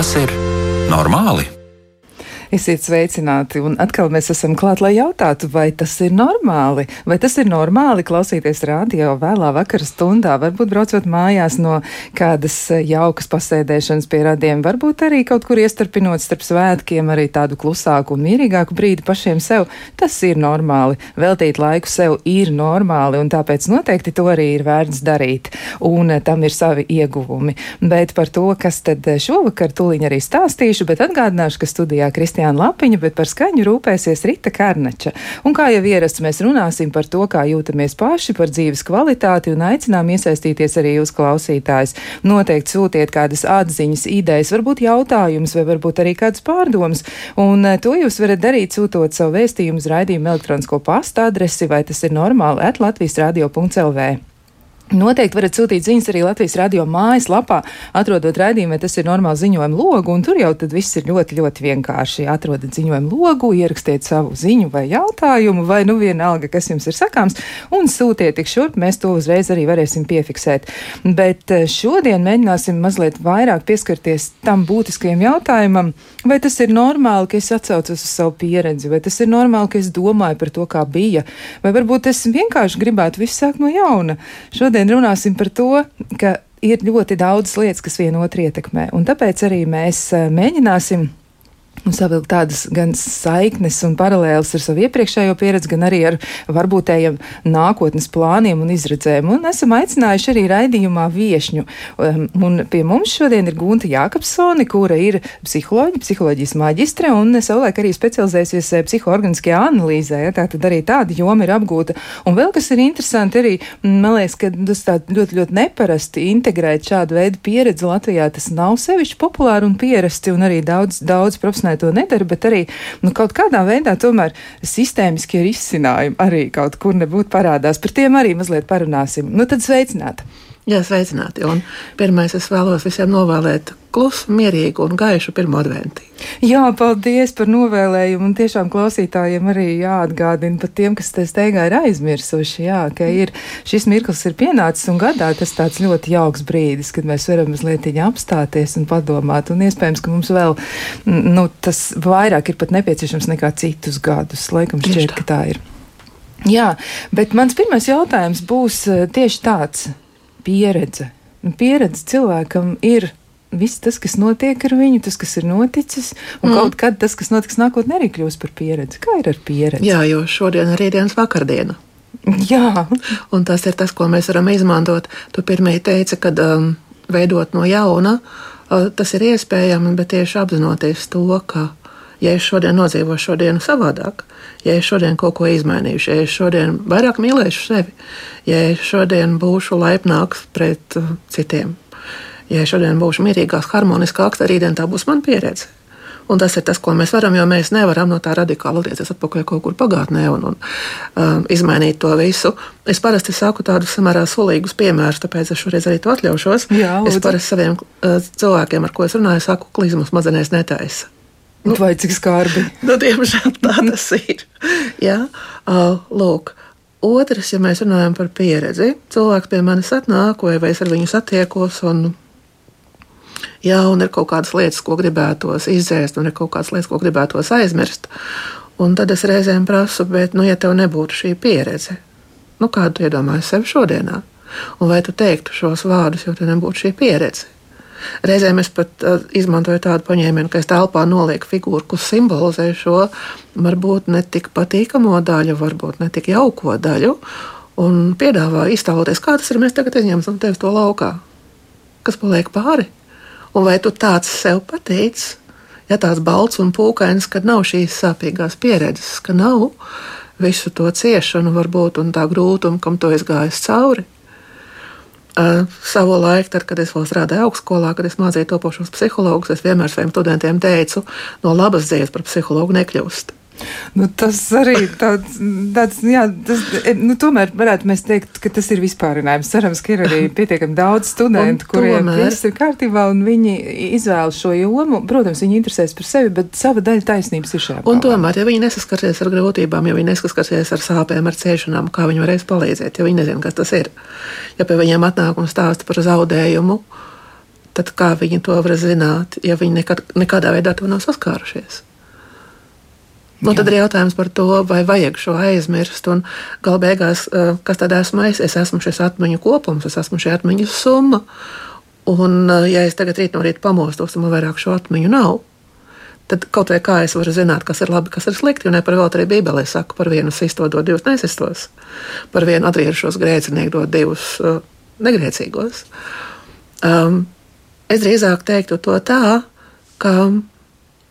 Vai tas ir normāli? Esiet sveicināti, un atkal mēs esam klāt, lai jautātu, vai tas ir normāli, vai tas ir normāli klausīties radio vēlā vakara stundā, varbūt braucot mājās no kādas jaukas pasēdēšanas pie radiem, varbūt arī kaut kur iestarpinot starp svētkiem arī tādu klusāku un mierīgāku brīdi pašiem sev. Tas ir normāli. Veltīt laiku sev ir normāli, un tāpēc noteikti to arī ir vērts darīt, un tam ir savi ieguvumi. Bet par to, kas tad šovakar tuliņ arī stāstīšu, bet atgādināšu, ka studijā Kristīna. Kristiāna Lapiņa, bet par skaņu rūpēsies Rita Karnača. Un kā jau ierasts, mēs runāsim par to, kā jūtamies paši, par dzīves kvalitāti un aicinām iesaistīties arī jūs klausītājs. Noteikti sūtiet kādas atziņas, idejas, varbūt jautājumus vai varbūt arī kādas pārdomas. Un eh, to jūs varat darīt sūtot savu vēstījumu uz raidījumu elektronisko pasta adresi, vai tas ir normāli at Latvijas radio.lv. Noteikti varat sūtīt ziņas arī Latvijas radio mājaslapā, atrodot raidījumu, vai tas ir normāli ziņojumu logu, un tur jau tad viss ir ļoti, ļoti vienkārši. Atrodat ziņojumu logu, ierakstiet savu ziņu vai jautājumu, vai nu vienalga, kas jums ir sakāms, un sūtiet tik šurp, mēs to uzreiz arī varēsim piefiksēt. Bet eh, šodien mēģināsim mazliet vairāk pieskarties tam būtiskajam jautājumam, vai tas ir normāli, ka es atcaucos uz savu pieredzi, vai tas ir normāli, ka es domāju par to, kā bija, vai varbūt es vienkārši gribētu visu sākt no jauna. Šodien šodien runāsim par to, ka ir ļoti daudz lietas, kas vienotru ietekmē. Un tāpēc arī mēs eh, mēģināsim un savilkt tādas gan saiknes un paralēlas ar savu iepriekšējo pieredzi, gan arī ar varbūtējiem nākotnes plāniem un izredzēm. Un esam aicinājuši arī raidījumā viešņu. Um, un pie mums šodien ir Gunta Jākapsoni, kura ir psiholoģija, psiholoģijas maģistre un savulaik arī specializējusies eh, psihoorganiskajā analīzē. Ja, tā tad arī tāda joma ir apgūta. Un vēl kas ir interesanti arī, man liekas, ka tas tā ļoti, ļoti neparasti integrēt šādu veidu pieredzi Latvijā. Tas nav sevišķi populāri un pierasti un arī daudz, daudz profesionāli zinātnē to nedara, bet arī nu, kaut kādā veidā tomēr sistēmiskie risinājumi arī kaut kur nebūtu parādās. Par tiem arī mazliet parunāsim. Nu tad sveicināti! Jā, sveicināti. Un pirmais, es vēlos visiem novēlēt klusu, mierīgu un gaišu pirmo adventu. Jā, paldies par novēlējumu. Un tiešām klausītājiem arī jāatgādina par tiem, kas te steigā ir aizmirsuši. Jā, ka ir, šis mirklis ir pienācis un gadā tas tāds ļoti jauks brīdis, kad mēs varam mazliet apstāties un padomāt. Un iespējams, ka mums vēl nu, tas vairāk ir pat nepieciešams nekā citus gadus. Laikam šķiet, ka tā ir. Jā, bet mans pirmais jautājums būs eh, tieši tāds pieredze. Nu, pieredze cilvēkam ir viss tas, kas notiek ar viņu, tas, kas ir noticis, un mm. kaut kad tas, kas notiks nākotnē, arī kļūs par pieredzi. Kā ir ar pieredzi? Jā, jo šodien ir rītdienas vakardiena. Jā, un tas ir tas, ko mēs varam izmantot. Tu pirmie teici, ka um, veidot no jauna, uh, tas ir iespējams, bet tieši apzinoties to, ka ja es šodien nodzīvošu šodienu savādāk, ja es šodien kaut ko izmainīšu, ja es šodien vairāk mīlēšu sevi, ja es šodien būšu laipnāks pret uh, citiem, ja es šodien būšu mierīgāks, harmoniskāks, tad rītdien tā būs mana pieredze. Un tas ir tas, ko mēs varam, jo mēs nevaram no tā radikāli atgriezties atpakaļ kaut kur pagātnē un, un um, izmainīt to visu. Es parasti saku tādus samērā sulīgus piemērus, tāpēc es šoreiz arī to atļaušos. Jā, es parasti saviem uh, cilvēkiem, ar ko es runāju, saku, klizmas mazenēs netaisa. Nu, Vai cik skarbi? Nu, diemžēl tā tas ir. Jā, uh, lūk. Otrs, ja mēs runājam par pieredzi, cilvēks pie manis atnāk, vai, es ar viņu satiekos, un, jā, un ir kaut kādas lietas, ko gribētos izdzēst, un ir kaut kādas lietas, ko gribētos aizmirst. Un tad es reizēm prasu, bet, nu, ja tev nebūtu šī pieredze, nu, kādu iedomājies sev šodienā? Un vai tu teiktu šos vārdus, jo tev nebūtu šī pieredze? Reizēm es pat uh, izmantoju tādu paņēmienu, ka es telpā nolieku figūru, kas simbolizē šo varbūt ne tik patīkamo daļu, varbūt ne tik jauko daļu, un piedāvāju iztēloties, kā tas ir. Mēs tagad izņemsim tevi to laukā. Kas paliek pāri? Un vai tu tāds sev patīc? Ja tāds balts un pūkains, kad nav šīs sāpīgās pieredzes, ka nav visu to ciešanu, varbūt, un tā grūtuma, kam to es gāju cauri, savu laiku, tad, kad es vēl strādāju augstskolā, kad es mācīju topošos psihologus, es vienmēr saviem studentiem teicu, no labas dzīves par psihologu nekļūst. Nu, tas arī tāds, tāds jā, tas, e, nu, tomēr varētu mēs teikt, ka tas ir vispārinājums. Cerams, ka ir arī pietiekami daudz studentu, kuriem viss ir kārtībā un viņi izvēlas šo jomu. Protams, viņi interesēs par sevi, bet sava daļa taisnības ir šajā. Un tomēr, ja viņi nesaskarsies ar grūtībām, ja viņi nesaskarsies ar sāpēm, ar ciešanām, kā viņi varēs palīdzēt, ja viņi nezina, kas tas ir. Ja pie viņiem atnāk un stāsta par zaudējumu, tad kā viņi to var zināt, ja viņi nekad, nekādā veidā to nav saskārušies? Nu, tad ir jautājums par to, vai vajag šo aizmirst. Un galu beigās, eh, kas tad esmu es? Es esmu šis atmiņu kopums, es esmu šī atmiņu summa. Un, eh, ja es tagad rīt no rīta pamostos, un man vairāk šo atmiņu nav, tad kaut vai kā es varu zināt, kas ir labi, kas ir slikti. Un ne par vēl arī Bībelē saka, par vienu sisto dod divus nesistos, par vienu atgriežos grēcinieku dod divus uh, negrēcīgos. Um, es drīzāk teiktu to tā, ka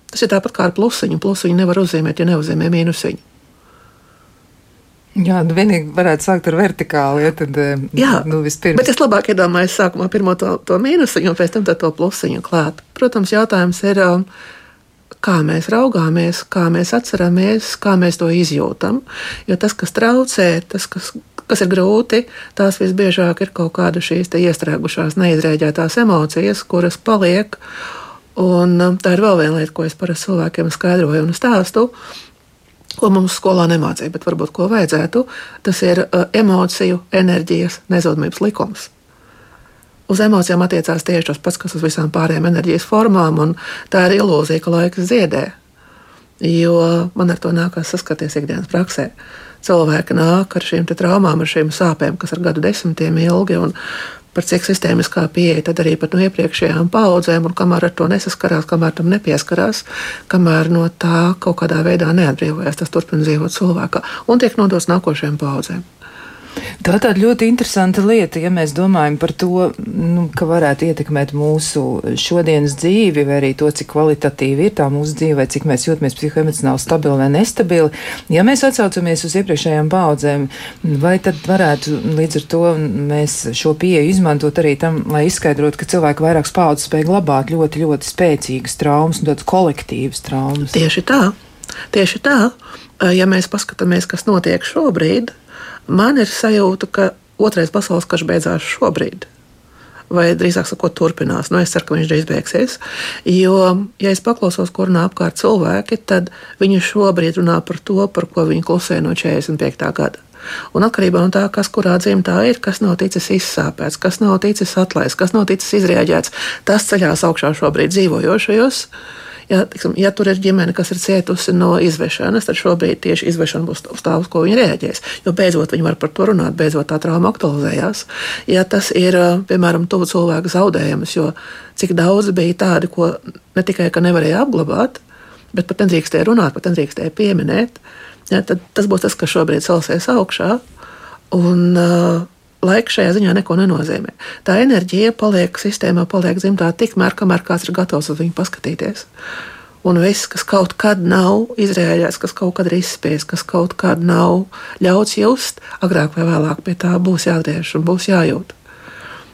Tas ir tāpat kā ar plusiņu. Plusiņu nevar uzzīmēt, ja neuzzīmē mīnusiņu. Jā, nu vienīgi varētu sākt ar vertikāli. Ja, tad, eh, Jā, nu, vispirms. Bet es labāk iedomājos sākumā pirmo to, to mīnusiņu, un pēc tam to plusiņu klāt. Protams, jautājums ir, um, kā mēs raugāmies, kā mēs atceramies, kā mēs to izjūtam. Jo tas, kas traucē, tas, kas, kas ir grūti, tās visbiežāk ir kaut kādas šīs iestrēgušās, neizrēģētās emocijas, kuras paliek. Un um, tā ir vēl viena lieta, ko es parasti cilvēkiem skaidroju un stāstu. Ko mums skolā nemācīja, bet varbūt ko vajadzētu, tas ir uh, emociju, enerģijas nezudumības likums. Uz emocijām attiecās tieši tas pats, kas uz visām pārējām enerģijas formām, un tā ir ilūzija, ka laiks ziedē. Jo man ar to nākās saskaties ikdienas praksē. Cilvēki nāk ar šīm traumām, ar šīm sāpēm, kas ir gadu desmitiem ilgi, un par cik sistēmiskā pieeja, tad arī pat no iepriekšējām paudzēm, un kamēr ar to nesaskarās, kamēr tam nepieskarās, kamēr no tā kaut kādā veidā neatbrīvojas, tas turpina dzīvot cilvēkā un tiek nodots nākošajām paudzēm. Tā ir tāda ļoti interesanta lieta, ja mēs domājam par to, nu, ka varētu ietekmēt mūsu šodienas dzīvi, vai arī to, cik kvalitatīvi ir tā mūsu dzīve, vai cik mēs jūtamies psihoemocionāli stabili vai nestabili. Ja mēs atsaucamies uz iepriekšējām paudzēm, vai tad varētu līdz ar to mēs šo pieeju izmantot arī tam, lai izskaidrotu, ka cilvēki vairākas paudzes spēj glabāt ļoti, ļoti spēcīgas traumas un tādas kolektīvas traumas? Tieši tā. Tieši tā, ja mēs paskatāmies, kas notiek šobrīd, Man ir sajūta, ka otrais pasaules karš beidzās šobrīd. Vai drīzāk sakot, turpinās. Nu, es ceru, ka viņš drīz beigsies. Jo, ja es paklausos, kur runā apkārt cilvēki, tad viņi šobrīd runā par to, par ko viņi klusē no 45. gada. Un atkarībā no tā, kas kurā dzimtā ir, kas nav ticis izsāpēts, kas nav ticis atlaists, kas nav ticis izrēģēts, tas ceļās augšā šobrīd dzīvojošajos. Ja, tiksim, ja tur ir ģimene, kas ir cietusi no izvešanas, tad šobrīd tieši izvešana būs uz tā, uz ko viņi reaģēs. Jo beidzot viņi var par to runāt, beidzot tā trauma aktualizējās. Ja tas ir, piemēram, tuvu cilvēku zaudējums, jo cik daudz bija tādi, ko ne tikai nevarēja apglabāt, bet pat nedrīkstēja runāt, pat nedrīkstēja pieminēt, ja, tad tas būs tas, kas šobrīd celsies augšā. Un, uh, Laiks šajā ziņā neko nenozīmē. Tā enerģija paliek sistēmā, paliek dzimtā tikmēr, kamēr kāds ir gatavs uz viņu paskatīties. Un viss, kas kaut kad nav izrēģēts, kas kaut kad ir izspies, kas kaut kad nav ļauts just, agrāk vai vēlāk pie tā būs jāatgriežas un būs jājūt.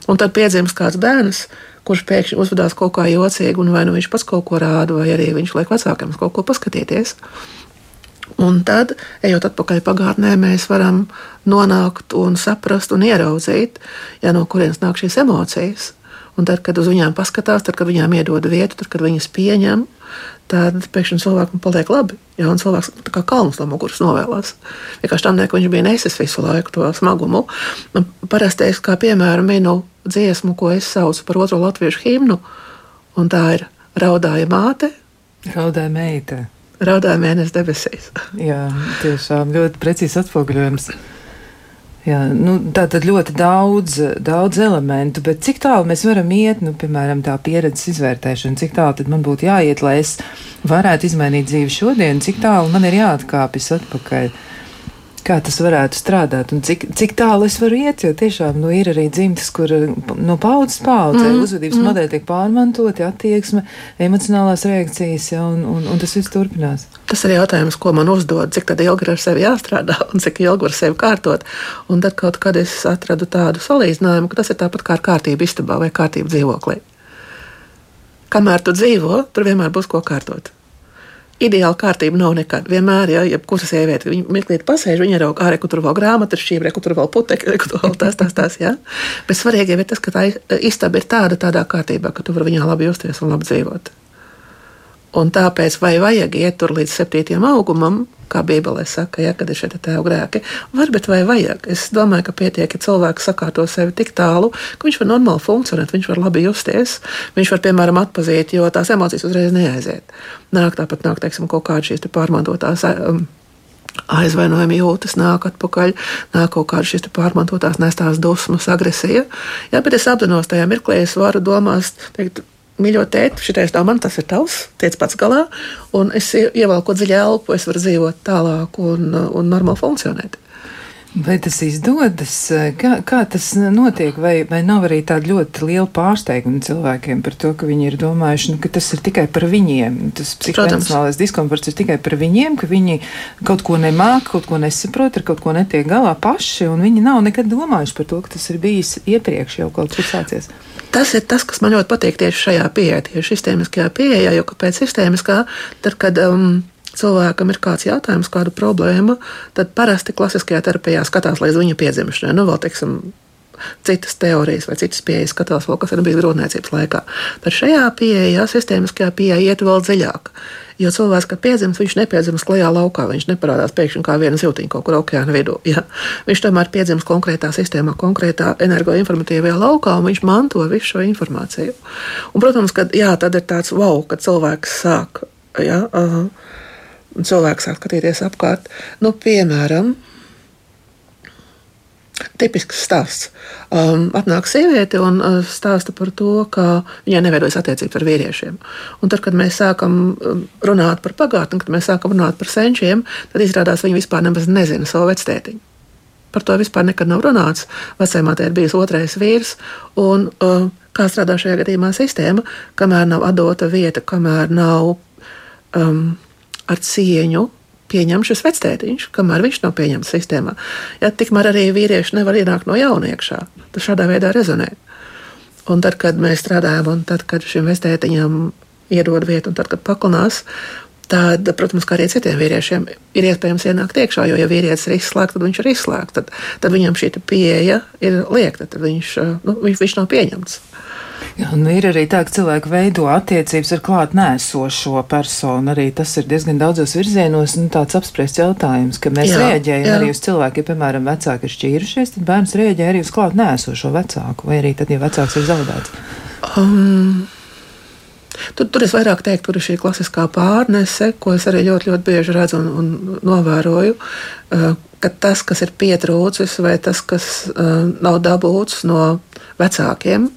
Un tad piedzimst kāds bērns, kurš pēkšņi uzvedās kaut kā jocīgi, un vai nu viņš pats kaut ko rāda, vai arī viņš liek vecākiem kaut ko paskatīties. Un tad, ejot atpakaļ pagātnē, mēs varam nonākt un saprast un ieraudzīt, ja no kurienes nāk šīs emocijas. Un tad, kad uz viņām paskatās, tad, kad viņām iedod vietu, tad, kad viņas pieņem, tad pēkšņi cilvēkam paliek labi. Jā, un cilvēks kā kalns no muguras novēlās. Vienkārši tam, ka viņš bija nesis visu laiku to smagumu. Man parasti es kā piemēru minu dziesmu, ko es saucu par otro latviešu himnu, un tā ir Raudāja māte. Raudāja meita. Raudāja mēnesis debesīs. Jā, tiešām ļoti precīzi atspoguļojums. Jā, nu, tā tad ļoti daudz, daudz elementu, bet cik tālu mēs varam iet, nu, piemēram, tā pieredzes izvērtēšana, cik tālu tad man būtu jāiet, lai es varētu izmainīt dzīvi šodien, cik tālu man ir jāatkāpjas atpakaļ kā tas varētu strādāt un cik, cik tālu es varu iet. Jo tiešām nu, ir arī dzimtas, kur no paudzes paudzē mm. uzvedības mm. modeļi tiek pārmantoti, attieksme, emocionālās reakcijas, ja, un, un, un tas viss turpinās. Tas ir jautājums, ko man uzdod, cik ilgi ar sevi jāstrādā un cik ilgi var sevi kārtot. Un tad kaut kad es atradu tādu salīdzinājumu, ka tas ir tāpat kā ar kārtību istabā vai kārtību dzīvoklī. Kamēr tu dzīvo, tur vienmēr būs ko kārtot. Ideāla kārtība nav nekad. Vienmēr, ja jebkura sieviete, mirklīt pasēž, viņa rauga ārē, kur tur vēl grāmata, šķībre, kur tur vēl putekļi, kur tur vēl tās, tās, tās, ja. Bet svarīgi ir tas, ka tā istaba ir tāda, tādā kārtībā, ka tu vari viņā labi justies un labi dzīvot. Un tāpēc, vai vajag iet tur līdz septītajam augumam, kā Bībelē saka, ja, kad ir šie tēva grēki. Var, bet vai vajag? Es domāju, ka pietiek, ja cilvēks sakārto sevi tik tālu, ka viņš var normāli funkcionēt, viņš var labi justies, viņš var, piemēram, atpazīt, jo tās emocijas uzreiz neaiziet. Nāk tāpat, nāk, teiksim, kaut kādas šīs pārmantotās. Um, aizvainojumi jūtas, nāk atpakaļ, nāk kaut kādas šīs pārmantotās nestās dusmas, agresija. Jā, bet es apzinos tajā mirklī, es varu domāt, teikt, mīļo tēti, šitais nav man, tas ir tavs, tiec pats galā, un es ievelku dziļu elpu, es varu dzīvot tālāk un, un normāli funkcionēt. Vai tas izdodas? Kā, kā tas notiek? Vai, vai nav arī tāda ļoti liela pārsteiguma cilvēkiem par to, ka viņi ir domājuši, nu, ka tas ir tikai par viņiem? Tas psihoemocionālais diskomforts ir tikai par viņiem, ka viņi kaut ko nemāk, kaut ko nesaprot, ar kaut ko netiek galā paši, un viņi nav nekad domājuši par to, ka tas ir bijis iepriekš jau kaut kur sācies. Tas ir tas, kas man ļoti patīk tieši šajā pieejā, tieši sistēmiskajā pieejā, jo kāpēc sistēmiskā, tad, kad um, cilvēkam ir kāds jautājums, kāda problēma, tad parasti klasiskajā terapijā skatās līdz viņa piedzimšanai. Nu, vēl, teiksim, citas teorijas vai citas pieejas skatās vēl, kas ir bijis grūtniecības laikā. Tad šajā pieejā, sistēmiskajā pieejā, iet vēl dziļāk. Jo cilvēks, kad piedzimst, viņš nepiedzimst klajā laukā, viņš neparādās pēkšņi kā viena zīltiņa kaut kur okeāna vidū. Ja? Viņš tomēr piedzimst konkrētā sistēmā, konkrētā energoinformatīvajā laukā, un viņš manto visu šo informāciju. Un, protams, ka jā, tad ir tāds wow, kad cilvēks sāk. Ja, uh, un cilvēks sāk skatīties apkārt. Nu, piemēram, tipisks stāsts. Um, atnāk sieviete un uh, stāsta par to, ka viņai neveidojas attiecības ar vīriešiem. Un tad, kad mēs sākam um, runāt par pagātni, kad mēs sākam runāt par senčiem, tad izrādās, ka viņi vispār nemaz nezina savu vectētiņu. Par to vispār nekad nav runāts. Vecajā ir bijis otrais vīrs, un uh, kā strādā šajā gadījumā sistēma, kamēr nav atdota vieta, kamēr nav um, ar cieņu pieņem šis vectētiņš, kamēr viņš nav pieņemts sistēmā. Ja, tikmēr arī vīrieši nevar ienākt no jauna iekšā. Tas šādā veidā rezonē. Un tad, kad mēs strādājam, un tad, kad šim vectētiņam iedod vietu, un tad, kad paklinās, tad, protams, kā arī citiem vīriešiem, ir iespējams ienākt iekšā, jo, ja vīrietis ir izslēgts, tad viņš ir izslēgts. Tad, tad viņam šī pieeja ir liekta, tad viņš, nu, viņš, viņš nav pieņemts. Jā, nu ir arī tā, ka cilvēki veido attiecības ar klāt nēsošo personu. Arī tas ir diezgan daudzos virzienos nu, tāds apspriests jautājums, ka mēs jā, reaģējam jā. arī uz cilvēku, ja, piemēram, vecāki ir šķīrušies, tad bērns reaģē arī uz klāt nēsošo vecāku, vai arī tad, ja vecāks ir zaudēts. Um. Tur, tur es vairāk teiktu, tur ir šī klasiskā pārnese, ko es arī ļoti, ļoti bieži redzu un, un novēroju. Uh, ka tas, kas ir pietrūcis, vai tas, kas uh, nav dabūts no vecākiem,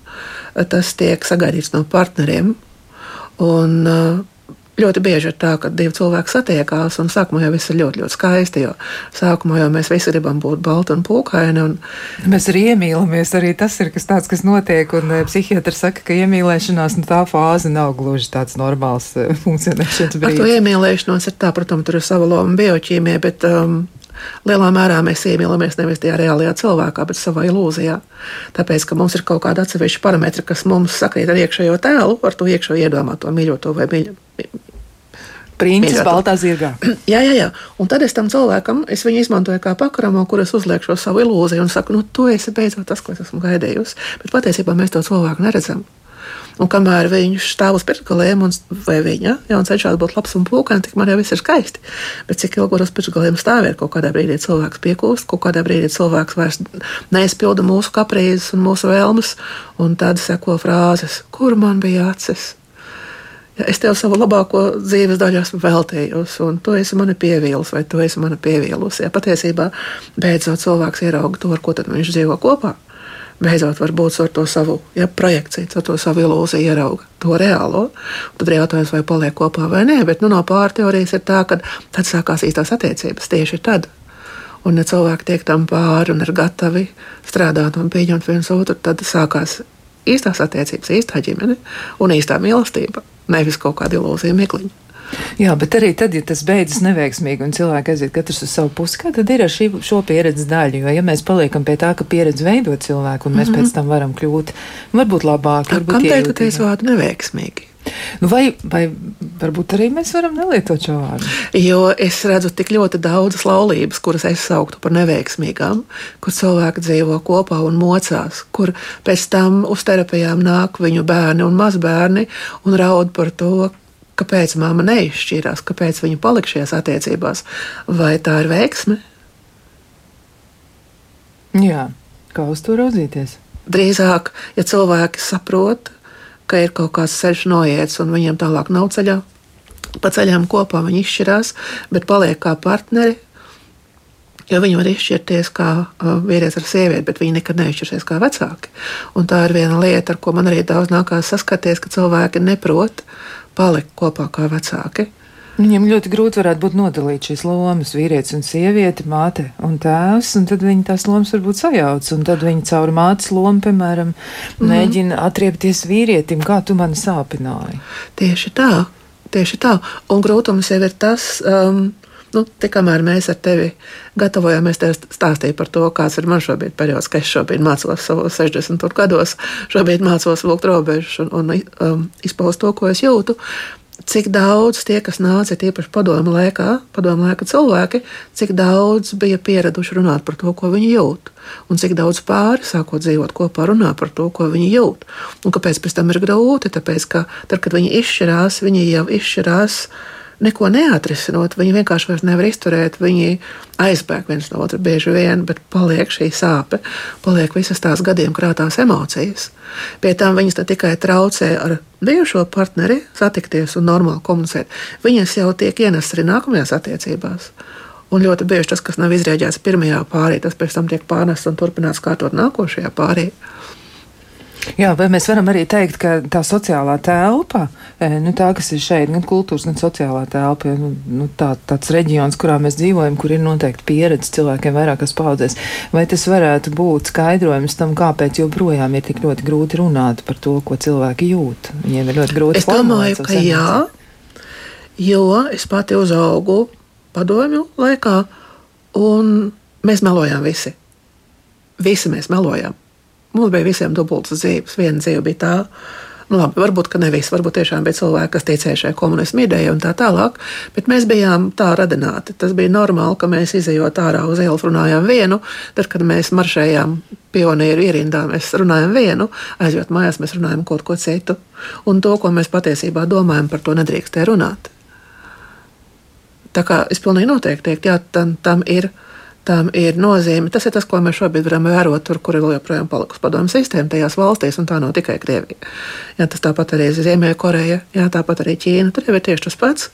tas tiek sagaidīts no partneriem. Un, uh, Ļoti bieži ir tā, ka divi cilvēki satiekās, un sākumā jau viss ir ļoti, ļoti skaisti. Jo sākumā jau mēs visi gribam būt balti un pūkaini. Un... Mēs arī iemīlamies. Arī tas ir kas tāds, kas notiek. Un uh, psihiatrs saka, ka iemīlēšanās nu, tā fāze nav gluži tāds normāls funkcionēšanas brīdis. Ar to iemīlēšanos ir tā, protams, tur ir sava loma bioķīmija, bet um, lielā mērā mēs iemīlamies nevis tajā reālajā cilvēkā, bet savā ilūzijā. Tāpēc, ka mums ir kaut kāda atsevišķa parametra, kas mums sakrīt ar iekšējo tēlu, ar to iekšējo iedomāto mīļoto vai mīļoto. Princis baltā zirgā. Jā, jā, jā. Un tad es tam cilvēkam, es viņu izmantoju kā pakaramo, kur es uzlieku šo savu ilūziju un saku, nu, tu esi beidzot tas, ko es esmu gaidījusi. Bet patiesībā mēs to cilvēku neredzam. Un kamēr viņš stāv uz pirkgaliem, un, vai viņa ja, un cenšas būt labs un pūkaini, tikmēr jau viss ir skaisti. Bet cik ilgi uz pirkgaliem stāvēt, kaut kādā brīdī cilvēks piekūst, kaut kādā brīdī cilvēks vairs neizpilda mūsu kaprīzes un mūsu vēlmes, un tad seko frāzes, kur man bija acis. Ja es tev savu labāko dzīves daļu esmu veltījis, un tu esi mani pievīlis, vai tu esi mani pievīlusi. Ja patiesībā beidzot cilvēks ierauga to, ar ko viņš dzīvo kopā beidzot varbūt ar to savu ja, projekciju, ar to savu ilūziju ierauga to reālo. Tad ir jautājums, vai paliek kopā vai nē, bet nu, no pārteorijas ir tā, ka tad sākās īstās attiecības tieši tad. Un, ja cilvēki tiek tam pāri un ir gatavi strādāt un pieņemt viens otru, tad sākās īstās attiecības, īstā ģimene un īstā mīlestība, nevis kaut kāda ilūzija mikliņa. Jā, bet arī tad, ja tas beidzas neveiksmīgi un cilvēki aiziet katrs uz savu pusi, kā tad ir ar šī, šo pieredzes daļu? Jo, ja mēs paliekam pie tā, ka pieredze veido cilvēku un mēs mm -hmm. pēc tam varam kļūt varbūt labāki, varbūt Kam teikt, ka es vārdu neveiksmīgi? Nu vai, vai varbūt arī mēs varam nelietot šo vārdu? Jo es redzu tik ļoti daudzas laulības, kuras es sauktu par neveiksmīgām, kur cilvēki dzīvo kopā un mocās, kur pēc tam uz terapijām nāk viņu bērni un mazbērni un raud par to, kāpēc mamma neizšķīrās, kāpēc viņa palika šajās attiecībās. Vai tā ir veiksme? Jā, kā uz to raudzīties? Drīzāk, ja cilvēki saprot, ka ir kaut kāds ceļš noiets un viņiem tālāk nav ceļā, pa ceļām kopā viņi izšķirās, bet paliek kā partneri. Jo viņi var izšķirties kā uh, vīrietis ar sievieti, bet viņi nekad neizšķirsies kā vecāki. Un tā ir viena lieta, ar ko man arī daudz nākās saskaties, ka cilvēki neprot palikt kopā kā vecāki. Viņam ļoti grūti varētu būt nodalīt šīs lomas, vīrietis un sieviete, māte un tēvs, un tad viņi tās lomas varbūt sajauc, un tad viņi caur mātes lomu, piemēram, mm. mēģina atriepties vīrietim, kā tu mani sāpināji. Tieši tā, tieši tā, un grūtums jau ir tas. Um, Nu, Tikmēr mēs ar tevi gatavojāmies, tev stāstīt par to, kāds ir man šobrīd periods, ka es šobrīd mācos savos 60 gados, šobrīd mācos vilkt robežas un, un um, izpaust to, ko es jūtu cik daudz tie, kas nāca tieši padomu laikā, padomu laika cilvēki, cik daudz bija pieraduši runāt par to, ko viņi jūt. Un cik daudz pāri sākot dzīvot kopā, runā par to, ko viņi jūt. Un kāpēc pēc tam ir grūti? Tāpēc, ka tad, kad viņi izšķirās, viņi jau izšķirās neko neatrisinot. Viņi vienkārši vairs nevar izturēt. Viņi aizbēg viens no otra bieži vien, bet paliek šī sāpe, paliek visas tās gadiem krātās emocijas. Pie tam viņas ne tikai traucē ar bijušo partneri satikties un normāli komunicēt, viņas jau tiek ienestas arī nākamajās attiecībās. Un ļoti bieži tas, kas nav izrēģēts pirmajā pārī, tas pēc tam tiek pārnests un turpināts kārtot nākošajā pārī. Jā, vai mēs varam arī teikt, ka tā sociālā telpa, e, nu, tā, kas ir šeit, gan kultūras, gan sociālā telpa, nu, nu, tā, tāds reģions, kurā mēs dzīvojam, kur ir noteikti pieredze cilvēkiem vairākas paudzēs, vai tas varētu būt skaidrojums tam, kāpēc joprojām ir tik ļoti grūti runāt par to, ko cilvēki jūt? Viņiem ir ļoti grūti. Es domāju, ka jā, jo es pati uzaugu padomju laikā, un mēs melojām visi. Visi mēs melojām. Mums bija visiem dubultas dzīves. Viena dzīve bija tā, nu, labi, varbūt ne visi, varbūt tiešām bija cilvēki, kas ticēja šai komunismu idejai un tā tālāk, bet mēs bijām tā radināti. Tas bija normāli, ka mēs izējot ārā uz ielas runājām vienu, tad, kad mēs maršējām pionieru ierindā, mēs runājam vienu, aizjot mājās, mēs runājam kaut ko citu. Un to, ko mēs patiesībā domājam, par to nedrīkstē runāt. Tā kā es pilnīgi noteikti teiktu, jā, tam, tam ir tam ir nozīme. Tas ir tas, ko mēs šobrīd varam vērot, tur, kur ir joprojām palikusi padomu sistēma tajās valstīs, un tā nav tikai Krievija. Jā, tas tāpat arī ir Ziemeļkoreja, jā, tāpat arī Ķīna. Tur jau ir tieši tas pats.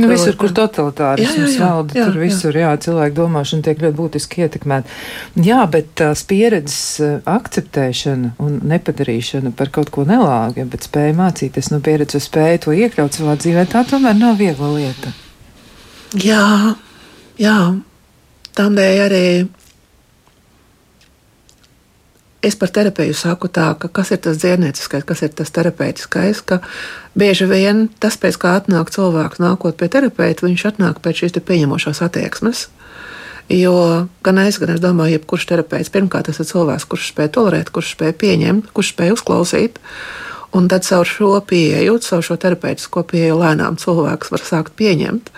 Nu, visur, kur totalitārisms valda, jā, tur visur, jā, cilvēku domāšana tiek ļoti būtiski ietekmēta. Jā, bet tās pieredzes eh, akceptēšana un nepadarīšana par kaut ko nelāgu, bet spēja mācīties no pieredzes, spēja to iekļaut savā dzīvē, tā tomēr nav viegla lieta. Jā, jā. Tādēļ arī es par terapiju saku tā, ka kas ir tas dziednieciskais, kas ir tas terapeitiskais, ka bieži vien tas, pēc kā atnāk cilvēks nākot pie terapeita, viņš atnāk pēc šīs pieņemošās attieksmes. Jo gan es, gan es domāju, jebkurš terapeits pirmkārt tas ir cilvēks, kurš spēj tolerēt, kurš spēj pieņemt, kurš spēj uzklausīt. Un tad caur šo pieeju, caur šo terapeitisko pieeju lēnām cilvēks var sākt pieņemt,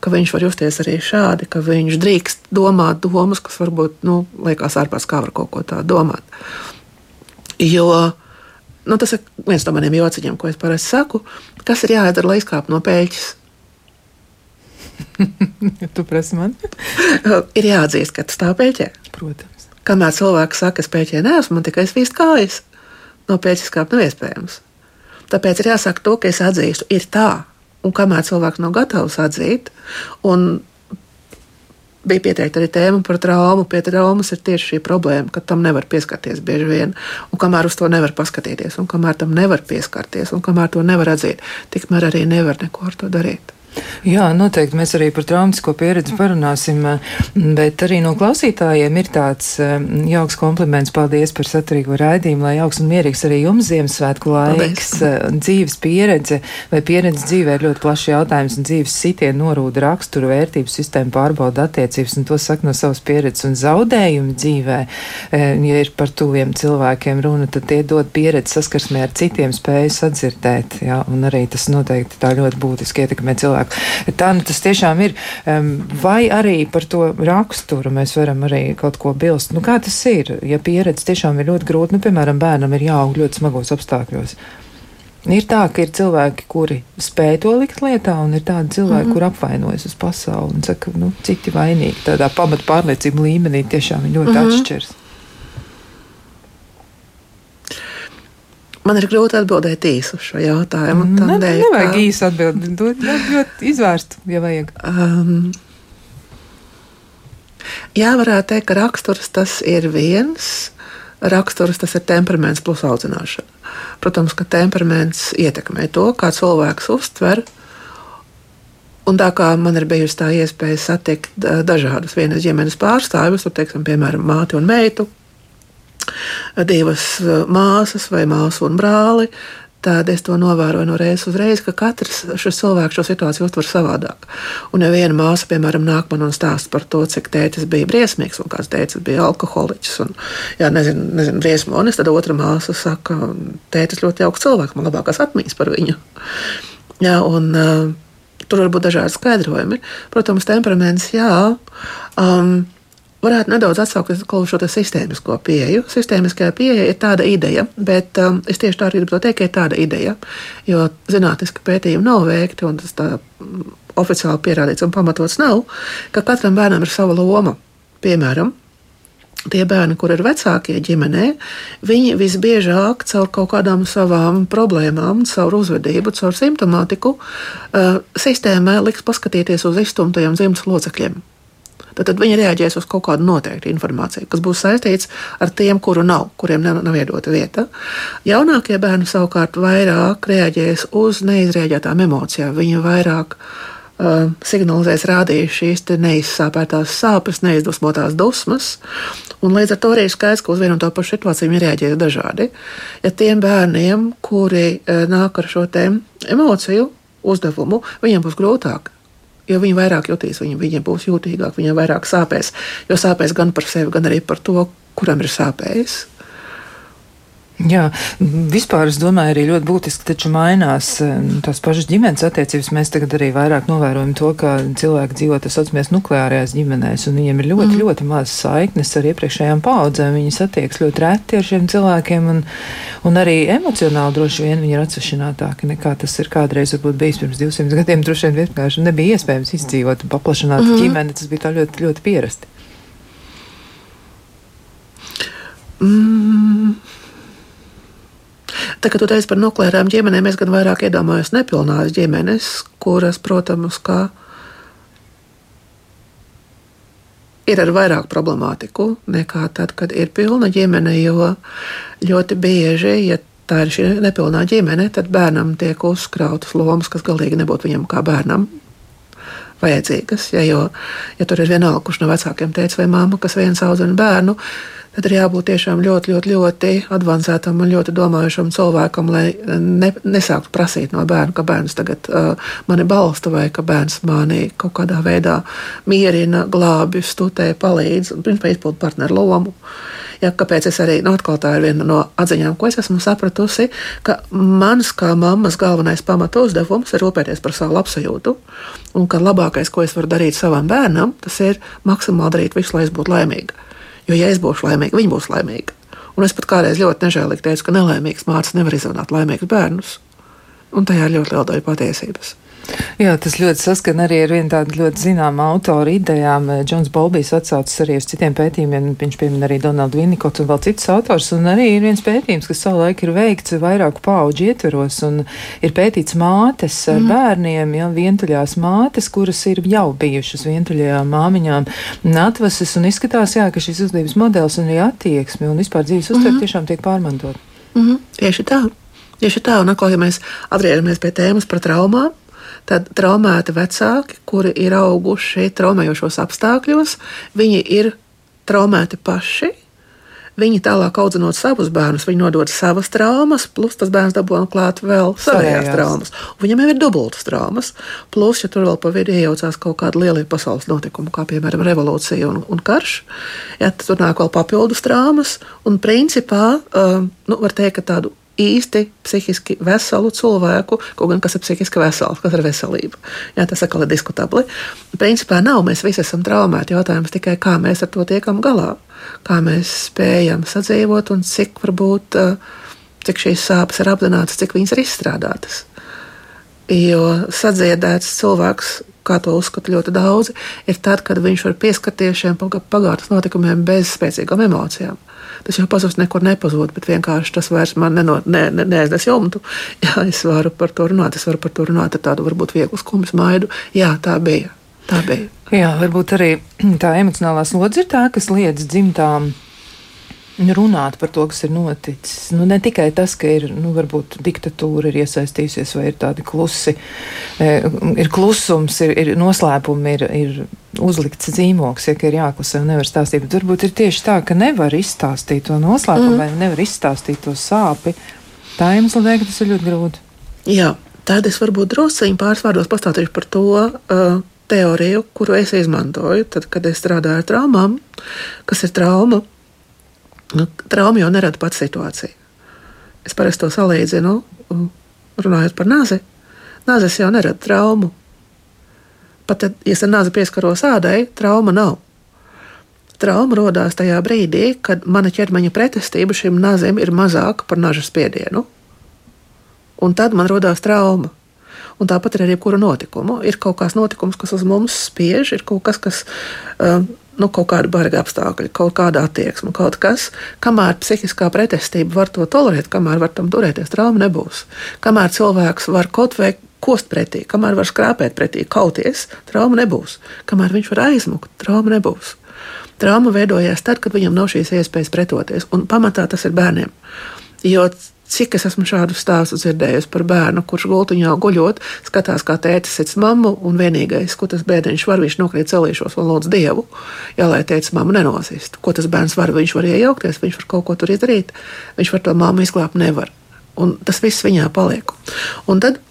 ka viņš var justies arī šādi, ka viņš drīkst domāt domas, kas varbūt nu, liekas ārpus kā var kaut ko tādu domāt. Jo nu, tas ir viens no maniem jociņiem, ko es parasti saku, kas ir jāizdara, lai izkāptu no pēļņas. tu prasi man? ir jāatzīst, ka tas stāv pēļķē. Protams. Kamēr cilvēks saka, es pēļķē neesmu, man tikai svīst kājas, no pēļķis kāpt nav iespējams. Tāpēc ir jāsaka to, ka es atzīstu, ir tā, Un kamēr cilvēks nav gatavs atzīt, un bija pieteikta arī tēma par traumu. Pie traumas ir tieši šī problēma, ka tam nevar pieskarties bieži vien, un kamēr uz to nevar paskatīties, un kamēr tam nevar pieskarties, un kamēr to nevar atzīt, tikmēr arī nevar neko ar to darīt. Jā, noteikti mēs arī par traumatisko pieredzi parunāsim, bet arī no klausītājiem ir tāds jauks kompliments. Paldies par saturīgo raidījumu, lai jauks un mierīgs arī jums Ziemassvētku laiks. Paldies. Dzīves pieredze vai pieredze dzīvē ir ļoti plašs jautājums, un dzīves sitienu norūda raksturu vērtību sistēmu pārbauda attiecības, un to saka no savas pieredzes un zaudējumu dzīvē. Ja ir par tuviem cilvēkiem runa, tad tie dod pieredzi saskarsmē ar citiem, spēju sadzirdēt, jā, un arī tas noteikti tā ļoti būtiski ietekmē cilvēku cilvēku. Tā nu tas tiešām ir. Vai arī par to raksturu mēs varam arī kaut ko bilst? Nu, kā tas ir? Ja pieredze tiešām ir ļoti grūta, nu, piemēram, bērnam ir jāaug ļoti smagos apstākļos. Ir tā, ka ir cilvēki, kuri spēj to likt lietā, un ir tādi cilvēki, mm -hmm. kur apvainojas uz pasauli un saka, ka nu, citi vainīgi. Tādā pamatu pārliecību līmenī tiešām ir ļoti mm -hmm. atšķiras. Man ir grūti atbildēt īsi uz šo jautājumu. Ne, dēļ, nevajag ka... īsi atbildēt, dot ļoti izvērstu, ja vajag. Um, jā, varētu teikt, ka raksturs tas ir viens. Raksturs tas ir temperaments plus audzināšana. Protams, ka temperaments ietekmē to, kā cilvēks uztver Un tā kā man ir bijusi tā iespēja satikt dažādus vienas ģimenes pārstāvjus, teiksim, piemēram, māti un meitu, divas eh, māsas vai māsu un brāli. Tad es to novēroju no reizes uz reizi, ka katrs šis cilvēks šo situāciju uztver savādāk. Un, ja viena māsa, piemēram, nāk man un stāsta par to, cik tētis bija briesmīgs, un kāds tētis bija alkoholiķis, un, jā, nezinu, nezinu briesmonis, tad otra māsa saka, tētis ļoti jauks cilvēks, man labākās atmiņas par viņu. Jā, un, uh, tur var būt dažādi skaidrojumi. Protams, temperaments, jā. Um, varētu nedaudz atsaukties uz šo sistēmisko pieeju. Sistēmiskā pieeja ir tāda ideja, bet um, es tieši tā arī gribu teikt, ka ir tāda ideja, jo zinātniski pētījumi nav veikti un tas tā mm, oficiāli pierādīts un pamatots nav, ka katram bērnam ir sava loma. Piemēram, tie bērni, kur ir vecākie ģimenē, viņi visbiežāk caur kaut kādām savām problēmām, caur uzvedību, caur simptomātiku, uh, sistēmai liks paskatīties uz izstumtajiem dzimtas locekļiem tad, tad viņi reaģēs uz kaut kādu noteiktu informāciju, kas būs saistīts ar tiem, kuru nav, kuriem nav, nav iedota vieta. Jaunākie bērni savukārt vairāk reaģēs uz neizrēģētām emocijām. Viņi vairāk uh, signalizēs, rādīs šīs neizsāpētās sāpes, neizdusmotās dusmas. Un līdz ar to arī ir skaidrs, ka uz vienu un to pašu situāciju viņi reaģēs dažādi. Ja tiem bērniem, kuri uh, nāk ar šo emociju uzdevumu, viņiem būs grūtāk jo viņi vairāk jutīs, viņi, viņiem būs jūtīgāk, viņiem vairāk sāpēs. Jo sāpēs gan par sevi, gan arī par to, kuram ir sāpējis. Jā, vispār es domāju, arī ļoti būtiski taču mainās eh, tās pašas ģimenes attiecības. Mēs tagad arī vairāk novērojam to, ka cilvēki dzīvo tas saucamies nukleārajās ģimenēs, un viņiem ir ļoti, mm. ļoti maz saiknes ar iepriekšējām paudzēm. Viņi satiekas ļoti reti ar šiem cilvēkiem, un, un arī emocionāli droši vien viņi ir atsvešinātāki nekā tas ir kādreiz varbūt bijis pirms 200 gadiem. Droši vien vienkārši nebija iespējams izdzīvot un paplašināt mm. ģimeni, tas bija tā ļoti, ļoti pierasti. Mm. Tā kā tu teici par nukleārām ģimenēm, es gan vairāk iedomājos nepilnās ģimenes, kuras, protams, kā ir ar vairāk problemātiku nekā tad, kad ir pilna ģimene. Jo ļoti bieži, ja tā ir šī nepilnā ģimene, tad bērnam tiek uzkrautas lomas, kas galīgi nebūtu viņam kā bērnam. Vajadzīgas, ja, jo, ja tur ir vienalga, kurš no vecākiem teica, vai māma, kas viens audzina bērnu, tad ir jābūt tiešām ļoti, ļoti, ļoti avansētam un ļoti domājušam cilvēkam, lai ne, nesāktu prasīt no bērna, ka bērns tagad uh, mani balsta vai ka bērns mani kaut kādā veidā mierina, glābi, stutē, palīdz un principā izpild partneru lomu. Ja, kāpēc es arī nu, tā ir viena no atziņām, ko es esmu sapratusi, ka mans kā mammas galvenais pamata uzdevums ir rūpēties par savu labsajūtu, un ka labākais, ko es varu darīt savam bērnam, tas ir maksimāli darīt visu, lai es būtu laimīga. Jo, ja es būšu laimīga, viņi būs laimīgi. Un es pat kādreiz ļoti nežēlīgi teicu, ka nelaimīgs mācis nevar izrunāt laimīgus bērnus. Un tajā ir ļoti liela daļa patiesības. Jā, tas ļoti saskan arī ar vienu tādu ļoti zināmu autoru idejām. Džons Bolbijs atsaucas arī uz citiem pētījumiem. Viņš piemin arī Donaldu Vinikotu un vēl citus autors. Un arī ir viens pētījums, kas savulaik ir veikts vairāku pauģu ietveros un ir pētīts mātes ar mm. bērniem, ja, vientuļās mātes, kuras ir jau bijušas vientuļajām māmiņām atvases un izskatās, jā, ka šis uzvedības modelis un arī attieksme un vispār dzīves uztver mm. tiešām tiek pārmantot. Mm -hmm. Tieši tā. Tieši tā, un atkal, ja mēs atgriežamies pie tēmas par traumām, tad traumēti vecāki, kuri ir auguši traumējošos apstākļos, viņi ir traumēti paši. Viņi tālāk audzinot savus bērnus, viņi nodod savas traumas, plus tas bērns dabūna klāt vēl savējās traumas. Viņam jau ir dubultas traumas. Plus, ja tur vēl pa vidu iejaucās kaut kāda liela pasaules notikuma, kā piemēram revolūcija un, un karš, ja, tad tur nāk vēl papildus traumas. Un principā, um, nu, var teikt, ka tādu īsti psihiski veselu cilvēku, kaut gan kas ir psihiski vesels, kas ir veselība. Jā, tas atkal ir diskutabli. Principā nav, mēs visi esam traumēti. Jautājums tikai, kā mēs ar to tiekam galā, kā mēs spējam sadzīvot un cik varbūt. cik šīs sāpes ir apzinātas, cik viņas ir izstrādātas. Jo sadziedēts cilvēks, kā to uzskata ļoti daudzi, ir tad, kad viņš var pieskarties šiem pagātnes notikumiem bez spēcīgām emocijām. Tas jau pazudis, nekur nepazūd, bet vienkārši tas vairs man neno, ne, ne, neaiznes jumtu. Jā, es varu par to runāt, es varu par to runāt ar tādu varbūt vieglu skumjas maidu. Jā, tā bija. Tā bija. Jā, varbūt arī tā emocionālā slodze ir tā, kas liedz dzimtām runāt par to, kas ir noticis. Nu, ne tikai tas, ka ir, nu, varbūt diktatūra ir iesaistījusies, vai ir tādi klusi, e, ir klusums, ir, ir noslēpumi, ir, ir uzlikts zīmoks, ja ir jāklusē un nevar stāstīt, bet varbūt ir tieši tā, ka nevar izstāstīt to noslēpumu, mm. vai nevar izstāstīt to sāpi. Tā iemesla dēļ, ka tas ir ļoti grūti. Jā, tad es varbūt drusciņi pāris vārdos pastāstīšu par to. Uh, Teoriju, kuru es izmantoju, tad, kad es strādāju ar traumām, kas ir trauma, Nu, trauma jau nerada pats situāciju. Es parasti to salīdzinu, runājot par nāzi. Nāzes jau nerada traumu. Pat, ja es ar nāzi pieskaros ādai, trauma nav. Trauma radās tajā brīdī, kad mana ķermeņa pretestība šim nāzim ir mazāka par naža spiedienu. Un tad man radās trauma. Un tāpat ir ar jebkuru notikumu. Ir kaut kāds notikums, kas uz mums spiež, ir kaut kas, kas uh, nu, kaut kāda barga apstākļa, kaut kāda attieksme, kaut kas, kamēr psihiskā pretestība var to tolerēt, kamēr var tam turēties, trauma nebūs. Kamēr cilvēks var kaut vai kost pretī, kamēr var skrāpēt pretī, kauties, trauma nebūs. Kamēr viņš var aizmukt, trauma nebūs. Trauma veidojās tad, kad viņam nav šīs iespējas pretoties, un pamatā tas ir bērniem. Jo Cik es esmu šādu stāstu dzirdējusi par bērnu, kurš gultiņā guļot, skatās, kā tētis sēž mammu, un vienīgais, ko tas bērniņš var, viņš nokrīt celīšos un lūdz dievu, jā, lai tētis mammu nenosist. Ko tas bērns var, viņš var iejaukties, viņš var kaut ko tur izdarīt, viņš var to mammu izglābt, nevar. Un tas viss viņā paliek. Un tad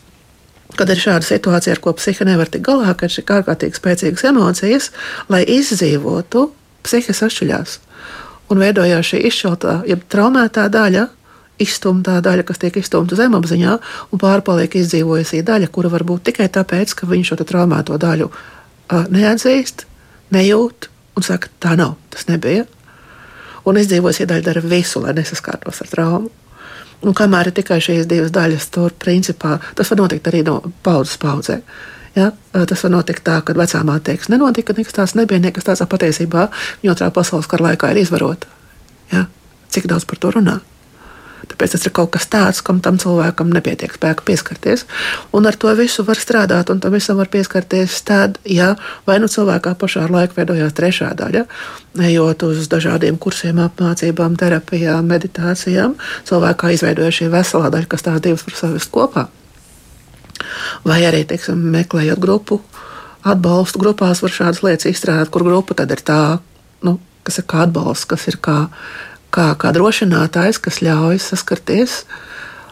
kad ir šāda situācija, ar ko psihe nevar tikt galā, kad ir ārkārtīgi spēcīgas emocijas, lai izdzīvotu, psihe sašķeļās. Un veidojās šī izšķeltā, jeb traumētā daļa, izstumtā daļa, kas tiek izstumta zemapziņā, un pārpaliek izdzīvojusī daļa, kura var būt tikai tāpēc, ka viņš šo traumēto daļu uh, neatzīst, nejūt un saka, tā nav, tas nebija. Un izdzīvojusī daļa dara visu, lai nesaskārtos ar traumu. Un kamēr ir tikai šīs divas daļas, tur principā tas var notikt arī no paudzes paudzē. Ja? Tas var notikt tā, ka vecā māte teiks, nenotika, nekas tāds nebija, nekas tāds patiesībā viņa otrā pasaules kara laikā ir izvarota. Ja? Cik daudz par to runā? Tāpēc tas ir kaut kas tāds, kam tam cilvēkam nepietiek spēka pieskarties. Un ar to visu var strādāt, un tam visam var pieskarties tad, ja vai nu cilvēkā pašā ar laiku veidojās trešā daļa, ejot uz dažādiem kursiem, apmācībām, terapijām, meditācijām, cilvēkā izveidojas šī veselā daļa, kas tās divas var savest kopā. Vai arī, teiksim, meklējot grupu, atbalstu grupās var šādas lietas izstrādāt, kur grupa tad ir tā, nu, kas ir kā atbalsts, kas ir kā kā, kā drošinātājs, kas ļauj saskarties.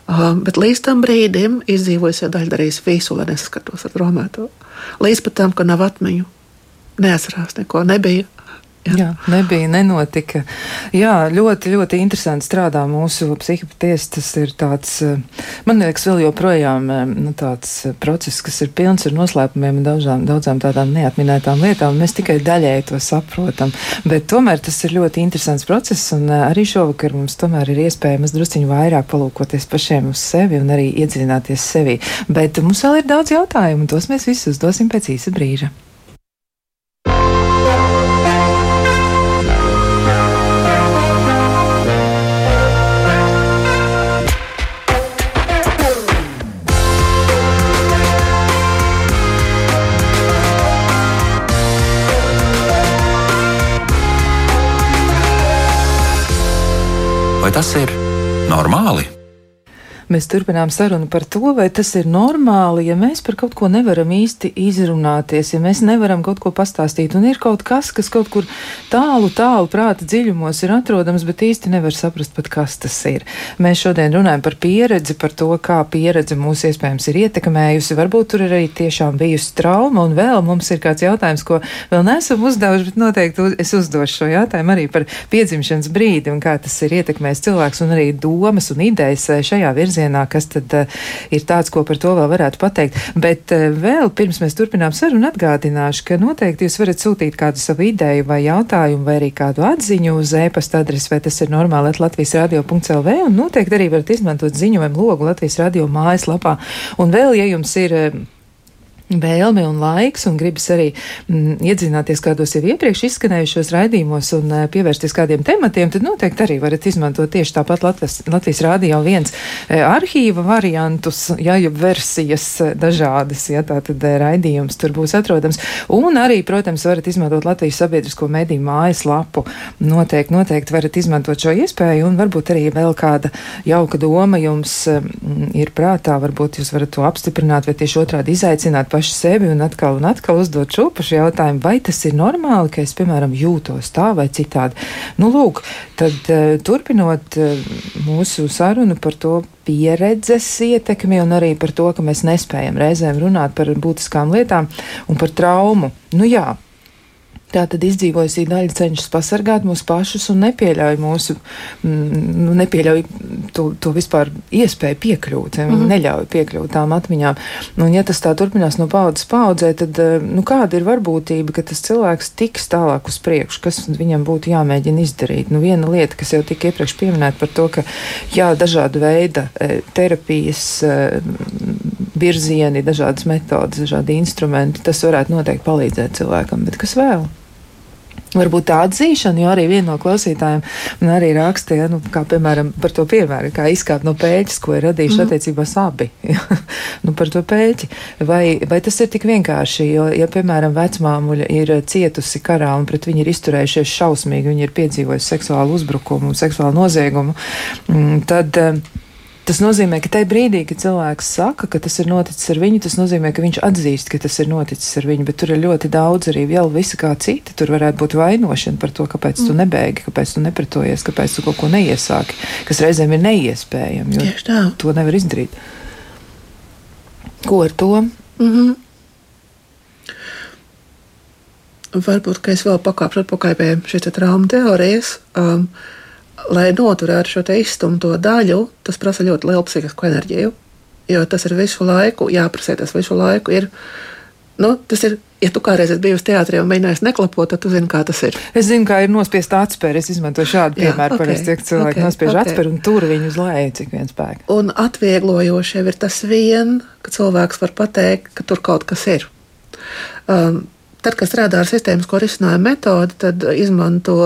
Uh, bet līdz tam brīdim izdzīvojusi daļa darīs visu, lai nesaskartos ar traumēto. Līdz pat tam, ka nav atmiņu, neatcerās neko, nebija. Jā. Jā, nebija, nenotika. Jā, ļoti, ļoti interesanti strādā mūsu psihopaties. Tas ir tāds, eh, man liekas, vēl joprojām eh, nu, tāds eh, process, kas ir pilns ar noslēpumiem un daudzām, daudzām tādām neatminētām lietām. Mēs tikai daļēji to saprotam. Bet tomēr tas ir ļoti interesants process, un arī šovakar mums tomēr ir iespējams drusciņu vairāk palūkoties pašiem uz sevi un arī iedziļināties sevi. Bet mums vēl ir daudz jautājumu, un tos mēs visus uzdosim pēc īsa brīža. Tas ir normāli? Mēs turpinām sarunu par to, vai tas ir normāli, ja mēs par kaut ko nevaram īsti izrunāties, ja mēs nevaram kaut ko pastāstīt, un ir kaut kas, kas kaut kur tālu, tālu prāta dziļumos ir atrodams, bet īsti nevar saprast pat, kas tas ir. Mēs šodien runājam par pieredzi, par to, kā pieredze mūs iespējams ir ietekmējusi. Varbūt tur ir arī tiešām bijusi trauma, un vēl mums ir kāds jautājums, ko vēl nesam uzdevuši, bet noteikti es uzdošu šo jautājumu arī par piedzimšanas brīdi un kā tas ir ietekmējis cilvēks un arī domas un idejas šajā virzienā virzienā, kas tad uh, ir tāds, ko par to vēl varētu pateikt. Bet uh, vēl pirms mēs turpinām sarunu atgādināšu, ka noteikti jūs varat sūtīt kādu savu ideju vai jautājumu vai arī kādu atziņu uz e-pasta adresi, vai tas ir normāli Latvijas radio.lv un noteikti arī varat izmantot ziņojumu logu Latvijas radio mājaslapā. Un vēl, ja jums ir vēlme un laiks, un gribas arī mm, iedzināties kādos jau iepriekš izskanējušos raidījumos un uh, pievērsties kādiem tematiem, tad noteikti arī varat izmantot tieši tāpat Latvijas, Latvijas rādio viens uh, arhīva variantus, ja jau versijas uh, dažādas, ja tā tad uh, raidījums tur būs atrodams. Un arī, protams, varat izmantot Latvijas sabiedrisko mediju mājaslapu. Noteikti, noteikti varat izmantot šo iespēju, un varbūt arī vēl kāda jauka doma jums uh, ir prātā, varbūt jūs varat to apstiprināt vai tieši otrādi izaicināt paši sevi un atkal un atkal uzdot šo pašu jautājumu, vai tas ir normāli, ka es, piemēram, jūtos tā vai citādi. Nu, lūk, tad uh, turpinot uh, mūsu sarunu par to pieredzes ietekmi un arī par to, ka mēs nespējam reizēm runāt par būtiskām lietām un par traumu. Nu jā, Tā tad izdzīvojusī daļa cenšas pasargāt mūs pašus un nepieļauj mūsu, mm, nu, nepieļauj to, to vispār iespēju piekļūt. Viņi mm -hmm. neļauj piekļūt tām atmiņām. Un ja tas tā turpinās no paudzes paudzē, tad eh, nu, kāda ir varbūtība, ka tas cilvēks tiks tālāk uz priekšu, kas viņam būtu jāmēģina izdarīt? Nu, viena lieta, kas jau tika iepriekš pieminēta par to, ka jā, dažāda veida eh, terapijas eh, virzieni, dažādas metodas, dažādi instrumenti, tas varētu noteikti palīdzēt cilvēkam, bet kas vēl? Varbūt tā atzīšana, jo arī viena no klausītājiem arī rakstīja, nu, kā piemēram par to piemēru, kā izkāpt no pēķis, ko ir radījuši mm. attiecībās abi. nu, par to pēķi. Vai, vai tas ir tik vienkārši, jo, ja, piemēram, vecmāmuļa ir cietusi karā un pret viņu ir izturējušies šausmīgi, viņi ir piedzīvojuši seksuālu uzbrukumu, seksuālu noziegumu, mm, tad. Uh, Tas nozīmē, ka tajā brīdī, kad cilvēks saka, ka tas ir noticis ar viņu, tas nozīmē, ka viņš atzīst, ka tas ir noticis ar viņu, bet tur ir ļoti daudz arī vēl visa kā cita. Tur varētu būt vainošana par to, kāpēc mm. tu nebeigi, kāpēc tu nepretojies, kāpēc tu kaut ko neiesāki, kas reizēm ir neiespējami, jo Tieši tā. to nevar izdarīt. Ko ar to? Mm -hmm. Varbūt, ka es vēl pakāpšu atpakaļ pie šīs traumas teorijas. Um, lai noturētu šo izstumto daļu, tas prasa ļoti lielu psihisku enerģiju. Jo tas ir visu laiku, jāprasa, tas visu laiku ir. Nu, tas ir, ja tu kādreiz esi bijusi teātrī un mēģinājis neklapot, tad tu zini, kā tas ir. Es zinu, kā ir nospiest atspēri. Es izmantoju šādu piemēru. Okay, Parasti tiek cilvēki okay, nospiež okay. atspēri un tur viņu uz leju, cik vien spēku. Un atvieglojoši jau ir tas vien, ka cilvēks var pateikt, ka tur kaut kas ir. Um, tad, kad strādā ar sistēmisko risinājumu metodi, tad izmanto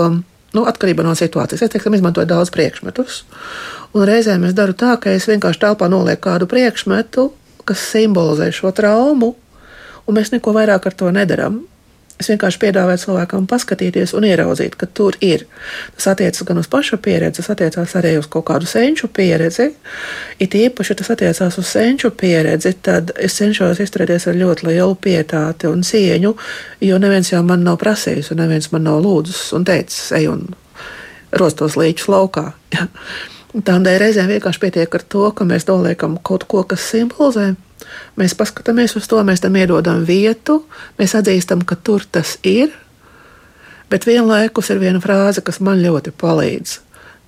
Nu, atkarībā no situācijas. Es teiksim, izmantoju daudz priekšmetus. Un reizēm es daru tā, ka es vienkārši telpā nolieku kādu priekšmetu, kas simbolizē šo traumu, un mēs neko vairāk ar to nedaram. Es vienkārši piedāvāju cilvēkam paskatīties un ieraudzīt, ka tur ir. Tas attiecas gan uz pašu pieredzi, tas attiecās arī uz kaut kādu senču pieredzi. It īpaši tas attiecās uz senču pieredzi, tad es cenšos izturēties ar ļoti lielu pietāti un cieņu, jo neviens jau man nav prasījis, un neviens man nav lūdzis un teicis, ej un rostos līčus laukā. Ja. Tādēļ reizēm vienkārši pietiek ar to, ka mēs noliekam kaut ko, kas simbolizē Mēs paskatāmies uz to, mēs tam iedodam vietu, mēs atzīstam, ka tur tas ir, bet vienlaikus ir viena frāze, kas man ļoti palīdz.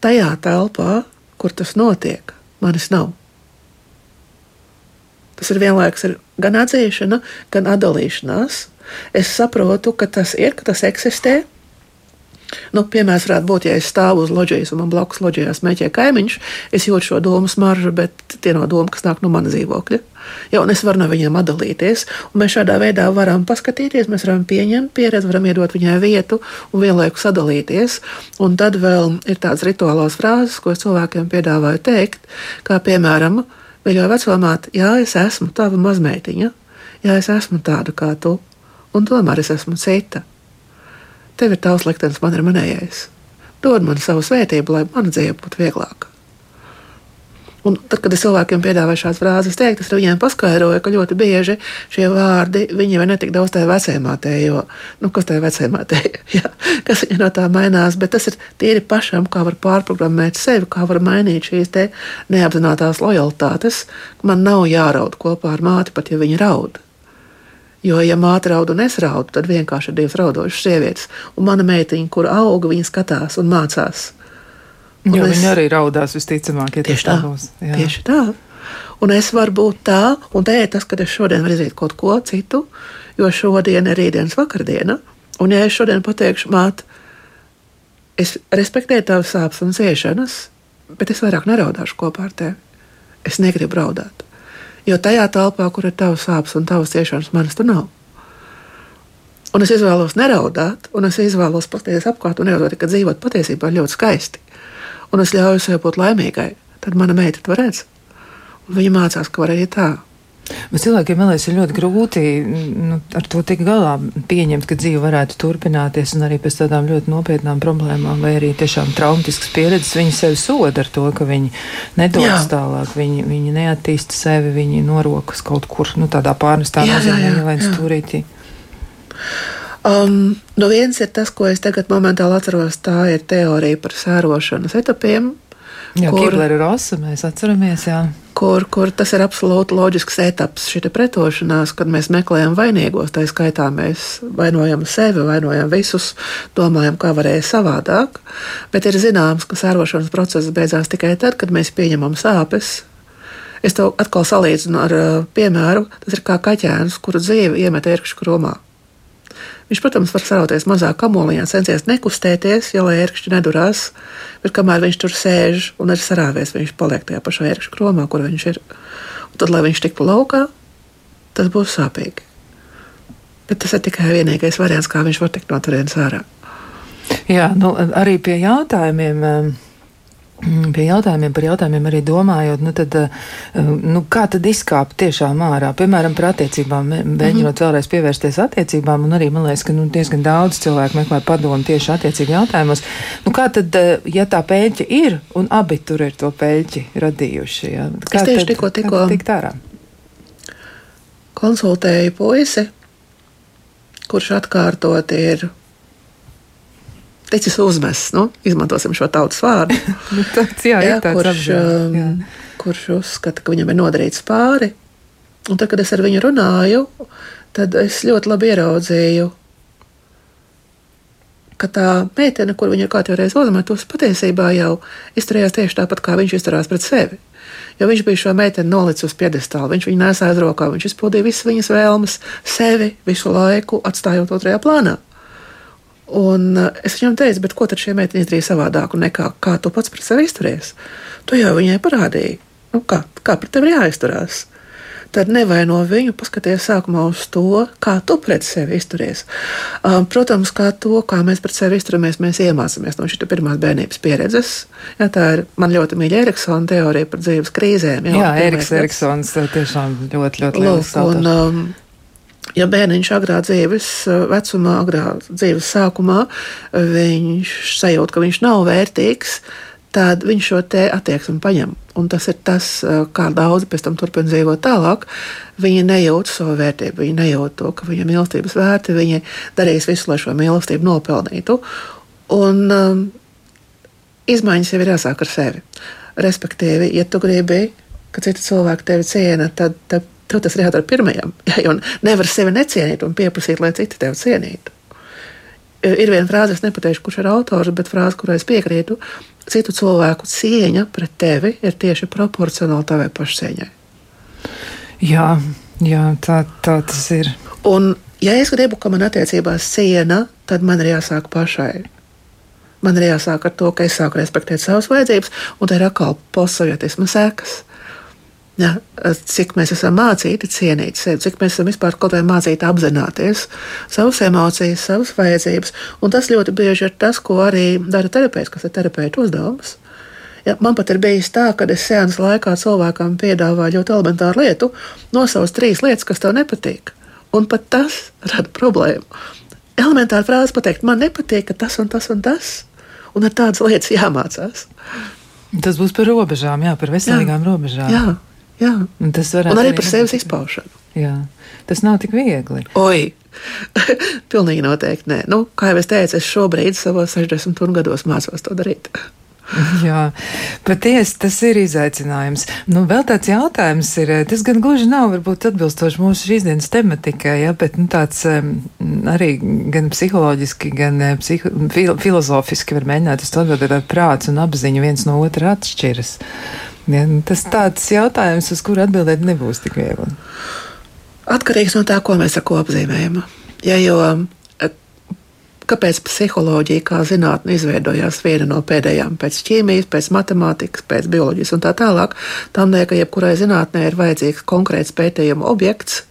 Tajā telpā, kur tas notiek, manis nav. Tas ir vienlaikus ir gan atzīšana, gan atdalīšanās. Es saprotu, ka tas ir, ka tas eksistē, Nu, piemērs varētu būt, ja es stāvu uz loģijas un man blakus loģijā smēķē kaimiņš, es jūtu šo domu smaržu, bet tie nav doma, kas nāk no manas dzīvokļa. Ja, un es varu no viņiem atdalīties, mēs šādā veidā varam paskatīties, mēs varam pieņemt pieredzi, varam iedot viņai vietu un vienlaikus sadalīties. Un tad vēl ir tādas rituālās frāzes, ko es cilvēkiem piedāvāju teikt, kā piemēram, Veļo vecumā, jā, es esmu tava mazmeitiņa, jā, es esmu tāda kā tu, un tomēr es esmu cita. Tev ir tavs liktenis, man ir manējais. Dod man savu svētību, lai mana dzīve būtu vieglāka. Un tad, kad es cilvēkiem piedāvāju šādas frāzes, teikt, es viņiem paskaidroju, ka ļoti bieži šie vārdi viņiem ir ne tik daudz tajā vecēmātē, jo, nu, kas tajā vecēmātē, jā, kas viņa no tā mainās, bet tas ir tīri pašam, kā var pārprogrammēt sevi, kā var mainīt šīs te neapzinātās lojalitātes. Man nav jāraud kopā ar māti, pat ja viņa raud. Jo, ja māte raud un es raudu, tad vienkārši ir divas raudošas sievietes. Un mana meitiņa, kur auga, viņa skatās un mācās. Un jo es, viņi arī raudās visticamāk, ja tieši tā būs. Jā. Tieši tā. Un es varu būt tā, un te ir tas, ka es šodien varu izdarīt kaut ko citu, jo šodien ir rītdienas vakardiena. Un ja es šodien pateikšu, māt, es respektēju tavas sāpes un ciešanas, bet es vairāk neraudāšu kopā ar tevi. Es negribu raudāt. Jo tajā telpā, kur ir tavs sāpes un tavas ciešanas, manas tur nav. Un es izvēlos neraudāt, un es izvēlos paskatīties apkārt un ieraudzīt, ka dzīvot patiesībā ļoti skaisti. Un es ļauju sev būt laimīgai. Tad mana meita to redz. Un viņa mācās, ka var arī tā. Bet cilvēkiem liekas, ir ļoti grūti nu, ar to tikt galā, pieņemt, ka dzīve varētu turpināties, un arī pēc tādām ļoti nopietnām problēmām, vai arī tiešām traumatiskas pieredzes, viņi sevi soda ar to, ka viņi nedodas tālāk, viņi, viņi neattīsta sevi, viņi norokas kaut kur nu, tādā pārnestā nozīmē, lai stūrītī. Um, no viens ir tas, ko es tagad momentāli atceros, tā ir teorija par sērošanas etapiem. Jā, kur, Kiblera Rosa mēs atceramies, jā kur, kur tas ir absolūti loģisks etaps, šī pretošanās, kad mēs meklējam vainīgos. Tā skaitā mēs vainojam sevi, vainojam visus, domājam, kā varēja savādāk. Bet ir zināms, ka sērošanas process beidzās tikai tad, kad mēs pieņemam sāpes. Es to atkal salīdzinu ar piemēru. Tas ir kā kaķēns, kuru dzīve iemet ērkšķu kromā. Viņš, protams, var sarauties mazā kamoliņā, centies nekustēties, jo ērkšķi nedurās, bet kamēr viņš tur sēž un ir sarāvies, viņš paliek tajā pašā ērkšķu kromā, kur viņš ir. Un tad, lai viņš tiktu laukā, tas būs sāpīgi. Bet tas ir tikai vienīgais variants, kā viņš var tikt no turienes ārā. Jā, nu, arī pie jautājumiem. Mm, pie jautājumiem, par jautājumiem arī domājot, nu tad, eh, nu, kā tad izkāpt tiešām ārā? Piemēram, par attiecībām, mēģinot mm -hmm. vēlreiz pievērsties attiecībām, un arī man liekas, ka nu, diezgan daudz cilvēku meklē padomu tieši attiecīgi jautājumos. Nu, kā tad, eh, ja tā pēļķa ir, un abi tur ir to pēļķi radījuši? Ja? Kā es tieši tikko, tikko tikt ārā? Konsultēju puisi, kurš atkārtot ir ticis uzmests. Nu, izmantosim šo tautas vārdu. nu, tāds, jā, jā, kurš, apziņā, um, jā. kurš uzskata, ka viņam ir nodarīts pāri. Un tad, kad es ar viņu runāju, tad es ļoti labi ieraudzīju, ka tā meitene, kur viņa kādreiz reiz uzmetus, patiesībā jau izturējās tieši tāpat, kā viņš izturās pret sevi. Jo viņš bija šo meiteni nolicis uz piedestāla, viņš viņu nesāja aiz rokā, viņš izpildīja visas viņas vēlmes, sevi visu laiku atstājot otrajā plānā. Un eh, es viņam teicu, ko tad šie meitene izdarīja savādāk nekā kā tu pats pret sevi izturies. Tu jau viņai parādīji, nu, kā, kā pret tevi jāizturās. Tad nevaino viņu, paskaties sākumā uz to, kā tu pret sevi izturies. Um, protams, kā to, kā mēs pret sevi izturamies, mēs iemācāmies no šīs pirmās bērnības pieredzes. Jā, tā ir man ļoti mīļa Eriksona teorija par dzīves krīzēm. Jā, jā Eriks, Eriksons tiešām ļoti, ļoti liels. Lūk, un, um, ja bērniņš agrā dzīves eh, vecumā, agrā dzīves sākumā, viņš sajūt, ka viņš nav vērtīgs, tad viņš šo te attieksmi paņem. Un tas ir tas, eh, kā daudzi pēc tam turpina dzīvot tālāk. Viņi nejūt savu vērtību, viņi nejūt to, ka viņam ir mīlestības vērti, viņi darīs visu, lai šo mīlestību nopelnītu. Un um, izmaiņas jau ir jāsāk ar sevi. Respektīvi, ja tu gribi, ka citi cilvēki tevi ciena, tad, tad Tev tas ir jādara pirmajam. Ja, jo nevar sevi necienīt un pieprasīt, lai citi tevi cienītu. Ir viena frāze, es nepateikšu, kurš ir autors, bet frāze, kurai es piekrītu. Citu cilvēku cieņa pret tevi ir tieši proporcionāla tavai pašcieņai. Jā, jā tā, tā tas ir. Un, ja es gribu, ka man attiecībās ciena, tad man ir jāsāk pašai. Man ir jāsāk ar to, ka es sāku respektēt savas vajadzības, un tā ir atkal postsovietisma sekas. Ja, cik mēs esam mācīti cienīt sevi, cik mēs esam vispār kaut vai mācīti apzināties savas emocijas, savas vajadzības. Un tas ļoti bieži ir tas, ko arī dara terapeits, kas ir terapeita uzdevums. Ja, man pat ir bijis tā, ka es sēnes laikā cilvēkam piedāvāju ļoti elementāru lietu, nosauc trīs lietas, kas tev nepatīk. Un pat tas rada problēmu. Elementāra frāze pateikt, man nepatīk, tas un tas un tas, un ar tādas lietas jāmācās. Tas būs par robežām, jā, par veselīgām jā, robežām. Jā. Jā. Un, un arī par sevis izpaušanu. Jā. Tas nav tik viegli. Oi, pilnīgi noteikti nē. Nu, kā jau es teicu, es šobrīd savos 60 gados mācos to darīt. Jā, patiesi tas ir izaicinājums. Nu, vēl tāds jautājums ir, tas gan gluži nav varbūt atbilstoši mūsu šīs dienas tematikai, ja, bet nu, tāds arī gan psiholoģiski, gan psiho, fil, filozofiski var mēģināt uz to atbildēt, prāts un apziņa viens no otra atšķiras. Ja, nu, tas tāds jautājums, uz kuru atbildēt nebūs tik viegli. Atkarīgs no tā, ko mēs ar ko apzīmējam. Ja, jo kāpēc psiholoģija kā zinātne izveidojās viena no pēdējām pēc ķīmijas, pēc matemātikas, pēc bioloģijas un tā tālāk. Tam dēļ, ka jebkurai zinātnē ir vajadzīgs konkrēts pētījuma objekts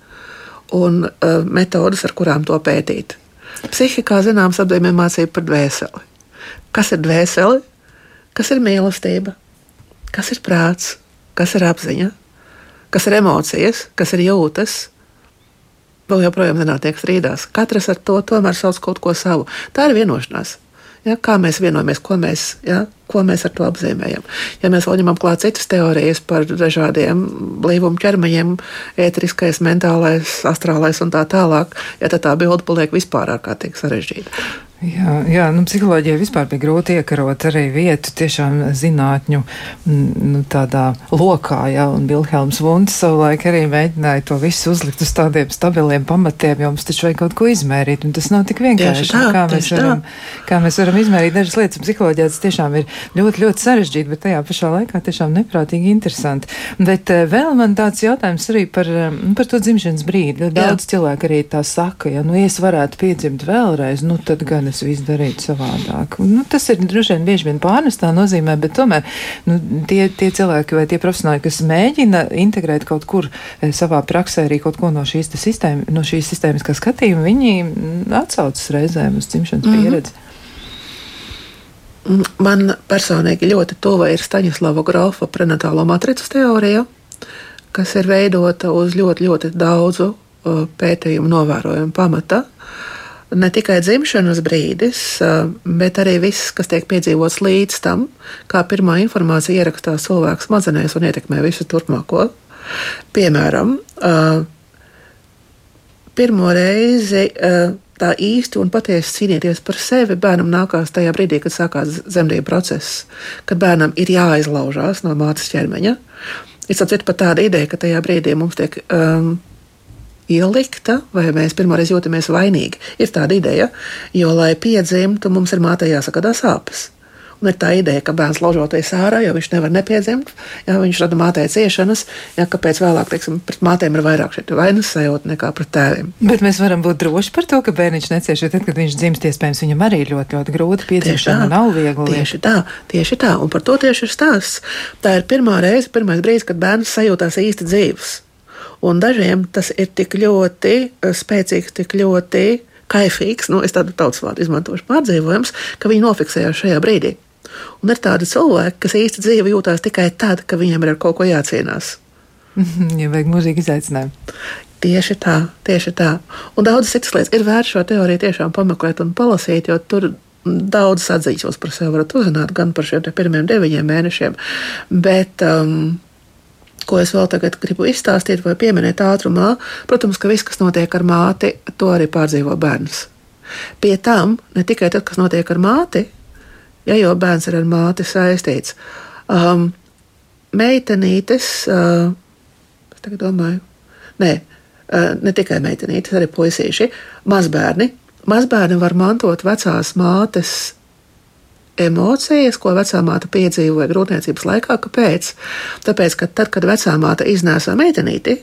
un uh, metodas, ar kurām to pētīt. Psihikā zināms apzīmē mācību par dvēseli. Kas ir dvēsele? Kas ir mīlestība? Kas ir prāts? Kas ir apziņa? Kas ir emocijas? Kas ir jūtas? vēl joprojām zinātnieki strīdās. Katrs ar to tomēr sauc kaut ko savu. Tā ir vienošanās. Ja, kā mēs vienojamies, ko mēs, ja, ko mēs ar to apzīmējam. Ja mēs vēl ņemam klāt citas teorijas par dažādiem blīvumu ķermeņiem, ētriskais, mentālais, astrālais un tā tālāk, ja, tad tā bilde paliek vispār ārkārtīgi sarežģīta. Jā, jā nu, psiholoģija vispār bija grūti iekarot arī vietu tiešām zinātņu nu, tādā lokā, jā, un Vilhelms Vunds savulaik arī mēģināja to visu uzlikt uz tādiem stabiliem pamatiem, jo mums taču vajag kaut ko izmērīt, un tas nav tik vienkārši. Tā, kā, mēs varam, tā. kā mēs varam izmērīt dažas lietas, psiholoģijā tas tiešām ir ļoti, ļoti sarežģīti, bet tajā pašā laikā tiešām neprātīgi interesanti. Bet eh, vēl man tāds jautājums arī par, eh, par to dzimšanas brīdi. Daudz jā. cilvēku arī tā saka, ja nu es varētu piedzimt vēlreiz, nu tad gan es visu darītu savādāk. Nu, tas ir droši vien bieži vien pārnestā nozīmē, bet tomēr nu, tie, tie cilvēki vai tie profesionāļi, kas mēģina integrēt kaut kur e, savā praksē arī kaut ko no šīs, sistēma, no šīs sistēmiskā skatījuma, viņi atsaucas reizēm uz dzimšanas mm -hmm. pieredzi. Man personīgi ļoti tuva ir Staņislava Grofa prenatālo matricas teorija, kas ir veidota uz ļoti, ļoti daudzu uh, pētījumu novērojumu pamata. Uh, ne tikai dzimšanas brīdis, bet arī viss, kas tiek piedzīvots līdz tam, kā pirmā informācija ierakstās cilvēka smadzenēs un ietekmē visu turpmāko. Piemēram, pirmo reizi tā īsti un patiesi cīnīties par sevi bērnam nākās tajā brīdī, kad sākās zemdību process, kad bērnam ir jāizlaužās no mātes ķermeņa. Ir sapratu pat tāda ideja, ka tajā brīdī mums tiek um, ielikta, vai mēs pirmoreiz jūtamies vainīgi. Ir tāda ideja, jo, lai piedzimtu, mums ir mātei jāsakā sāpes. Un ir tā ideja, ka bērns laužoties ārā, jo viņš nevar nepiedzimt, ja viņš rada mātei ciešanas, ja kāpēc vēlāk, teiksim, pret mātēm ir vairāk šeit vainas sajūta nekā pret tēviem. Bet mēs varam būt droši par to, ka bērniņš necieš, jo tad, kad viņš dzimst, iespējams, viņam arī ļoti, ļoti grūti piedzimšana nav viegli. Tieši tā, tieši tā, un par to tieši ir stāsts. Tā ir pirmā reize, pirmais brīdis, kad bērns sajūtās īsti dzīves. Un dažiem tas ir tik ļoti eh, spēcīgs, tik ļoti kaifīgs, nu, es tādu tautas vārdu izmantošu pārdzīvojums, ka viņi nofiksējās šajā brīdī. Un ir tādi cilvēki, kas īsti dzīve jūtās tikai tad, ka viņiem ir ar kaut ko jācīnās. Ja vajag mūžīgi izaicinājumu. Tieši tā, tieši tā. Un daudzas citas lietas ir vērts šo teoriju tiešām pameklēt un palasīt, jo tur daudzas atzīmes par sevi varat uzzināt, gan par šiem pirmiem deviņiem mēnešiem. Bet, um, ko es vēl tagad gribu izstāstīt vai pieminēt ātrumā, protams, ka viss, kas notiek ar māti, to arī pārdzīvo bērns. Pie tam ne tikai tas, kas notiek ar māti, ja jau bērns ir ar māti saistīts. Um, meitenītes, uh, es tagad domāju, nē, uh, ne tikai meitenītes, arī puisīši, mazbērni. Mazbērni var mantot vecās mātes emocijas, ko vecāmāte piedzīvoja grūtniecības laikā. Kāpēc? Tāpēc, ka tad, kad vecāmāte iznēsā meitenīti,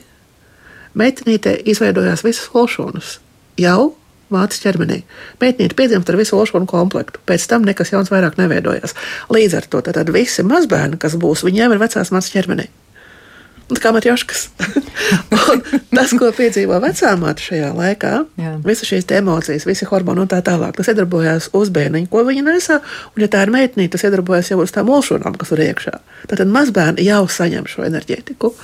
meitenīte izveidojās visas olšonas jau mātes ķermenī. Meitenīte piedzimst ar visu olšonu komplektu, pēc tam nekas jauns vairāk neveidojās. Līdz ar to tad visi mazbērni, kas būs, viņiem ir vecās mātes ķermenī. Kā matjoškas. tas, ko piedzīvo vecāmāte šajā laikā, visas šīs emocijas, visi hormoni un tā tālāk, tas iedarbojās uz bērniņu, ko viņa nesa. Un, ja tā ir meitene, tas iedarbojas jau uz tām ulšūnām, kas ir iekšā. Tad mazbērni jau saņem šo enerģētiku.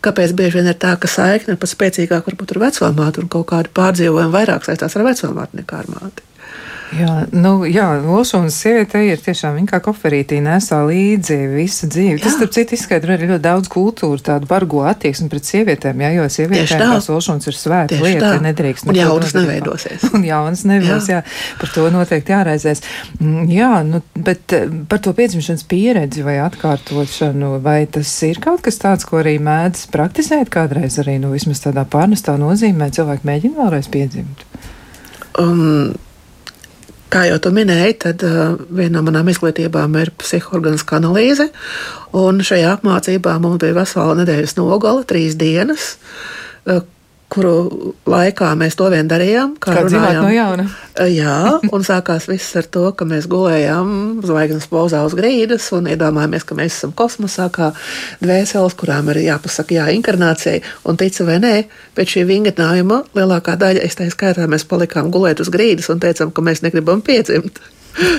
Kāpēc bieži vien ir tā, ka saikne ir pat spēcīgāka varbūt ar vecāmāti un kaut kādu pārdzīvojumu vairāk saistās ar vecāmāti nekā ar māti? Jā, nu, jā Olšūnas sievietei ir tiešām viņa kā koferītī nesā līdzi visu dzīvi. Jā. Tas, starp citu, izskaidro arī ļoti daudz kultūru, tādu bargo attieksmi pret sievietēm, jā, jo sievietēm tās Olšūnas ir svēta Tieši lieta, tā. nedrīkst. Un jaunas neveidosies. Un jaunas neveidosies, jā. jā, par to noteikti jāraizēs. Mm, jā, nu, bet eh, par to piedzimšanas pieredzi vai atkārtošanu, vai tas ir kaut kas tāds, ko arī mēdz praktizēt kādreiz arī, nu, vismaz tādā pārnestā nozīmē, cilvēki mēģina vēlreiz piedzimt? Um, Kā jau tu minēji, tad uh, viena no manām izglītībām ir psihoorganiskā analīze. Šajā apmācībā mums bija vesela nedēļas nogala, trīs dienas. Uh, kuru laikā mēs to vien darījām. Kā, kā runājām no jauna. Jā, un sākās viss ar to, ka mēs gulējām zvaigznes pozā uz grīdas un iedomājāmies, ka mēs esam kosmosā, kā dvēseles, kurām ir jāpasaka jā inkarnācijai. Un tica vai nē, pēc šī vingrinājuma lielākā daļa, es tā skaitā, mēs palikām gulēt uz grīdas un teicām, ka mēs negribam piedzimt.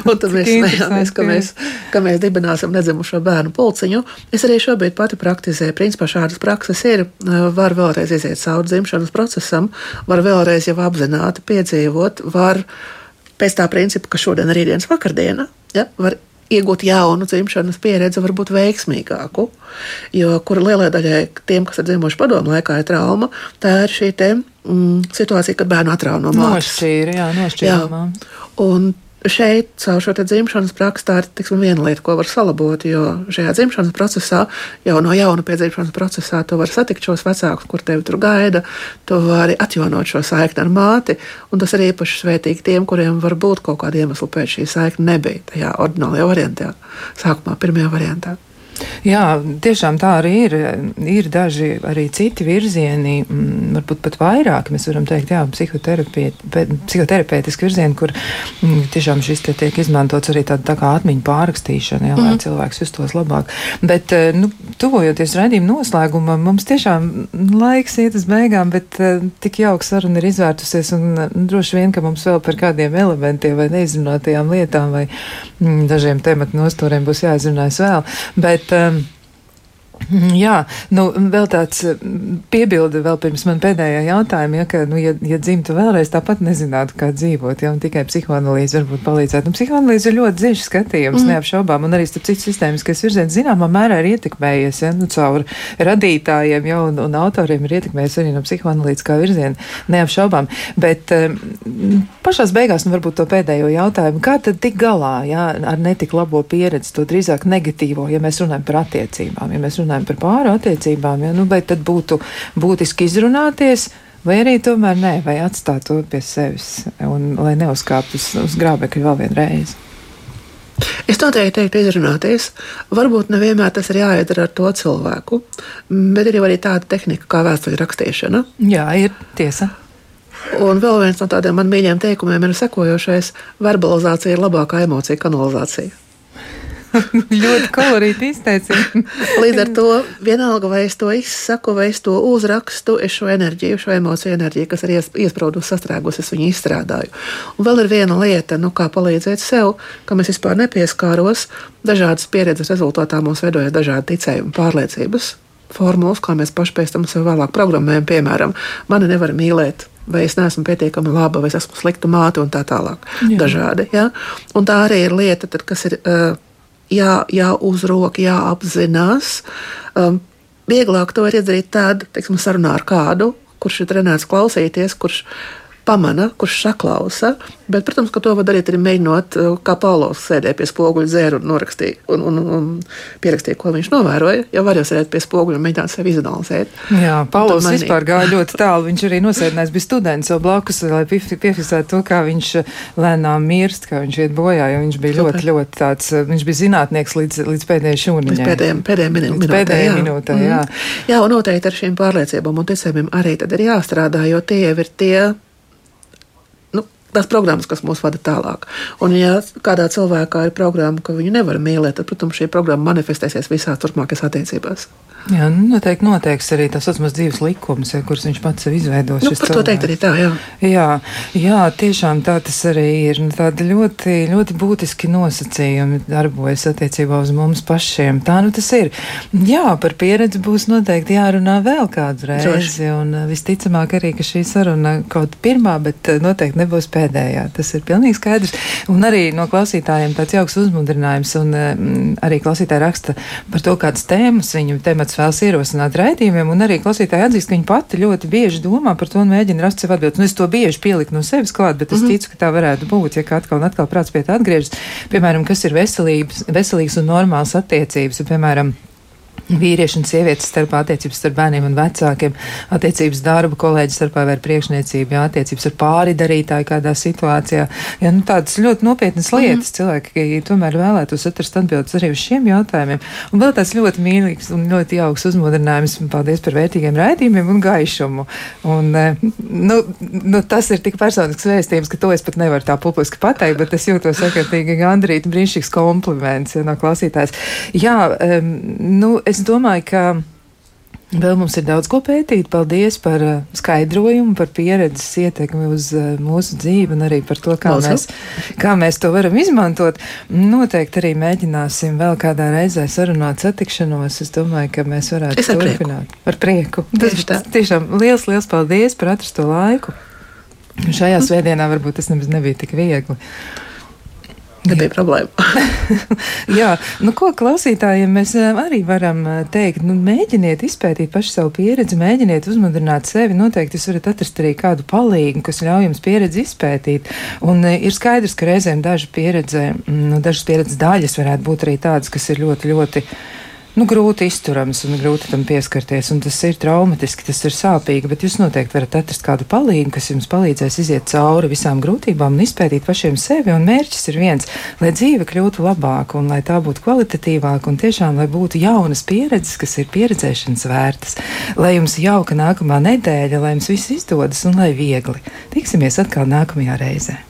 Un tad mēs smējāmies, ka mēs, ka mēs dibināsim nedzimušo bērnu pulciņu. Es arī šobrīd pati praktizēju. Principā šādas prakses ir. Var vēlreiz iziet cauri dzimšanas procesam, var vēlreiz jau apzināti piedzīvot, var pēc tā principa, ka šodien ir rītdienas vakardiena. Ja, var iegūt jaunu dzimšanas pieredzi, varbūt veiksmīgāku. Jo kur lielai daļai tiem, kas ir dzimuši padomu laikā, ir trauma, tā ir šī te, mm, situācija, kad bērnu atrauj no mātes. Nošķīra, jā, nošķīra. Jā. Un šeit, caur šo dzimšanas praksi, tā ir tiksim, viena lieta, ko var salabot. Jo šajā dzimšanas procesā, jau no jauna piedzimšanas procesā, tu vari satikt šos vecākus, kur tevi tur gaida, tu vari atjaunot šo saikni ar māti. Un tas ir īpaši svētīgi tiem, kuriem varbūt kaut kāda iemesla pēc šī saikne nebija tajā ordinālajā variantā, sākumā, pirmajā variantā. Jā, tiešām tā arī ir. Ir daži arī citi virzieni, mm, varbūt pat vairāk. Mēs varam teikt, jā, psihoterapeitiski virzieni, kur mm, tiešām šis te tiek izmantots arī tāda tā kā atmiņu pārrakstīšana, jā, lai mm. cilvēks justos labāk. Bet, eh, nu, tuvojoties raidījuma noslēgumam, mums tiešām laiks iet uz beigām, bet eh, tik jauka saruna ir izvērtusies un nu, droši vien, ka mums vēl par kādiem elementiem vai neizrunātajām lietām vai mm, dažiem tematu nostūriem būs jāizrunājas vēl. Bet, um, Mhm, jā, nu, vēl tāds mm, piebilde vēl pirms man pēdējā jautājuma, ja, ka, nu, ja, ja dzimtu vēlreiz, tāpat nezinātu, kā dzīvot, ja, un tikai psihoanalīze varbūt palīdzētu. Nu, psihoanalīze ir ļoti dziļš skatījums, mm. neapšaubām, un arī, starp citu, sistēmiskais virziens zināmā mērā ir ietekmējies, ja, nu, caur radītājiem, jau, un, un autoriem ir ietekmējies arī no psihoanalīzes kā virziena, neapšaubām. Bet um, pašās beigās, nu, varbūt to pēdējo jautājumu, kā tad tik galā, ja, ar netik labo pieredzi, to drīzāk negatīvo, ja mēs runājam par attiecībām, ja mēs runājam runājam par pāru attiecībām, ja, nu, vai tad būtu būtiski izrunāties, vai arī tomēr nē, vai atstāt to pie sevis, un lai neuzkāptu uz, uz grābekļa vēl vienreiz. Es noteikti teiktu, izrunāties. Varbūt nevienmēr tas ir jāiedara ar to cilvēku, bet ir arī tāda tehnika kā vēstuļu rakstīšana. Jā, ir tiesa. Un vēl viens no tādiem man mīļiem teikumiem ir sekojošais: verbalizācija ir labākā emocija kanalizācija. ļoti kolorīti izteicieni. Līdz ar to vienalga, vai es to izsaku, vai es to uzrakstu, es šo enerģiju, šo emociju enerģiju, kas ir iesprūdusi, sastrēgusi, es viņu izstrādāju. Un vēl ir viena lieta, nu, kā palīdzēt sev, kam es vispār nepieskāros. Dažādas pieredzes rezultātā mums veidojas dažādi ticējumi, pārliecības. Formulas, kā mēs paši pēc tam sev vēlāk programmējam, piemēram, mani nevar mīlēt, vai es neesmu pietiekami laba, vai es esmu slikta māte un tā tālāk. Jā. Dažādi. Ja? Un tā arī ir lieta, tad, kas ir uh, jā, jāuzrok, jāapzinās. Um, vieglāk to var izdarīt tādā, teiksim, sarunā ar kādu, kurš ir trenēts klausīties, kurš pamana, kurš saklausa. Bet, protams, ka to var darīt arī mēģinot, uh, kā Paulos sēdēja pie spoguļa, dzēra un norakstīja un, un, un pierakstīja, ko viņš novēroja. Ja var jau sēdēt pie spoguļa un mēģināt sevi izanalizēt. Jā, Paulos vispār gāja ļoti tālu. Viņš arī nosēdinājis bija students jau blakus, lai piefiksētu to, kā viņš uh, lēnām mirst, kā viņš iet bojā, viņš bija Super. ļoti, ļoti tāds, uh, viņš bija zinātnieks līdz, līdz pēdējai šūniņai. Līdz pēdējiem, pēdējiem minūtēm. Pēdējai minūtē, jā. Mm. jā, un noteikti ar šīm pārliecībām un ticībām arī tad ir jāstrādā, jo tie jau ir tie tās programmas, kas mūs vada tālāk. Un, ja kādā cilvēkā ir programma, ka viņu nevar mīlēt, tad, protams, šī programma manifestēsies visās turpmākajās attiecībās. Jā, nu, noteikti noteiks arī tas saucamais dzīves likums, ja, kurus viņš pats sev izveidos. Nu, par to teikt arī tā, jā. Jā, jā, tiešām tā tas arī ir. Nu, tādi ļoti, ļoti būtiski nosacījumi darbojas attiecībā uz mums pašiem. Tā nu tas ir. Jā, par pieredzi būs noteikti jārunā vēl kādu reizi. Un visticamāk arī, ka šī saruna kaut pirmā, bet noteikti nebūs pēdējā. Tas ir pilnīgi skaidrs. Un arī no klausītājiem tāds jauks uzmundrinājums. Un arī klausītāji raksta par to, kādas tēmas viņu temats kāds vēlas ierosināt raidījumiem, un arī klausītāji atzīst, ka viņi pati ļoti bieži domā par to un mēģina rast sev atbildes. Nu, es to bieži pieliku no sevis klāt, bet es mm -hmm. ticu, ka tā varētu būt, ja atkal un atkal prāts pie tā atgriežas. Piemēram, kas ir veselības, veselīgas un normālas attiecības, un, piemēram, vīriešu un sievietes starpā, attiecības starp bērniem un vecākiem, attiecības darba kolēģi starpā vai priekšniecība, jā, attiecības ar pāri darītāju kādā situācijā. Jā, nu, tādas ļoti nopietnas mhm. lietas mm. cilvēki tomēr vēlētos atrast atbildes arī uz šiem jautājumiem. Un vēl tāds ļoti mīlīgs un ļoti jauks uzmodrinājums. Paldies par vērtīgiem raidījumiem un gaišumu. Un, eh, nu, nu, tas ir tik personisks vēstījums, ka to es pat nevaru tā publiski pateikt, bet es jūtos ārkārtīgi gandrīt brīnišķīgs kompliments ja, no klausītājs. Jā, um, nu, es domāju, ka. Vēl mums ir daudz ko pētīt. Paldies par uh, skaidrojumu, par pieredzes ietekmi uz uh, mūsu dzīvi un arī par to, kā mēs, kā mēs to varam izmantot. Noteikti arī mēģināsim vēl kādā reizē sarunāt satikšanos. Es domāju, ka mēs varētu es ar turpināt. Prieku. Ar prieku. Tas, tiešām liels, liels paldies par atrasto laiku. Šajā svētdienā varbūt tas nemaz nebija tik viegli. Nebija problēma. Jā, nu, ko klausītājiem mēs eh, arī varam eh, teikt? Nu, mēģiniet izpētīt pašu savu pieredzi, mēģiniet uzmundrināt sevi. Noteikti jūs varat atrast arī kādu palīgu, kas ļauj jums pieredzi izpētīt. Un eh, ir skaidrs, ka reizēm daža pieredze, mm, nu, dažas pieredzes daļas varētu būt arī tādas, kas ir ļoti, ļoti nu, grūti izturams un grūti tam pieskarties. Tas ir traumatiski, tas ir sāpīgi, bet jūs noteikti varat atrast kādu palīdzību, kas jums palīdzēs iziet cauri visām grūtībām un izpētīt pašiem sevi. Un mērķis ir viens, lai dzīve kļūtu labāka un lai tā būtu kvalitatīvāka un tiešām, lai būtu jaunas pieredzes, kas ir pieredzēšanas vērtas. Lai jums jauka nākamā nedēļa, lai jums viss izdodas un lai viegli. Tiksimies atkal nākamajā reizē.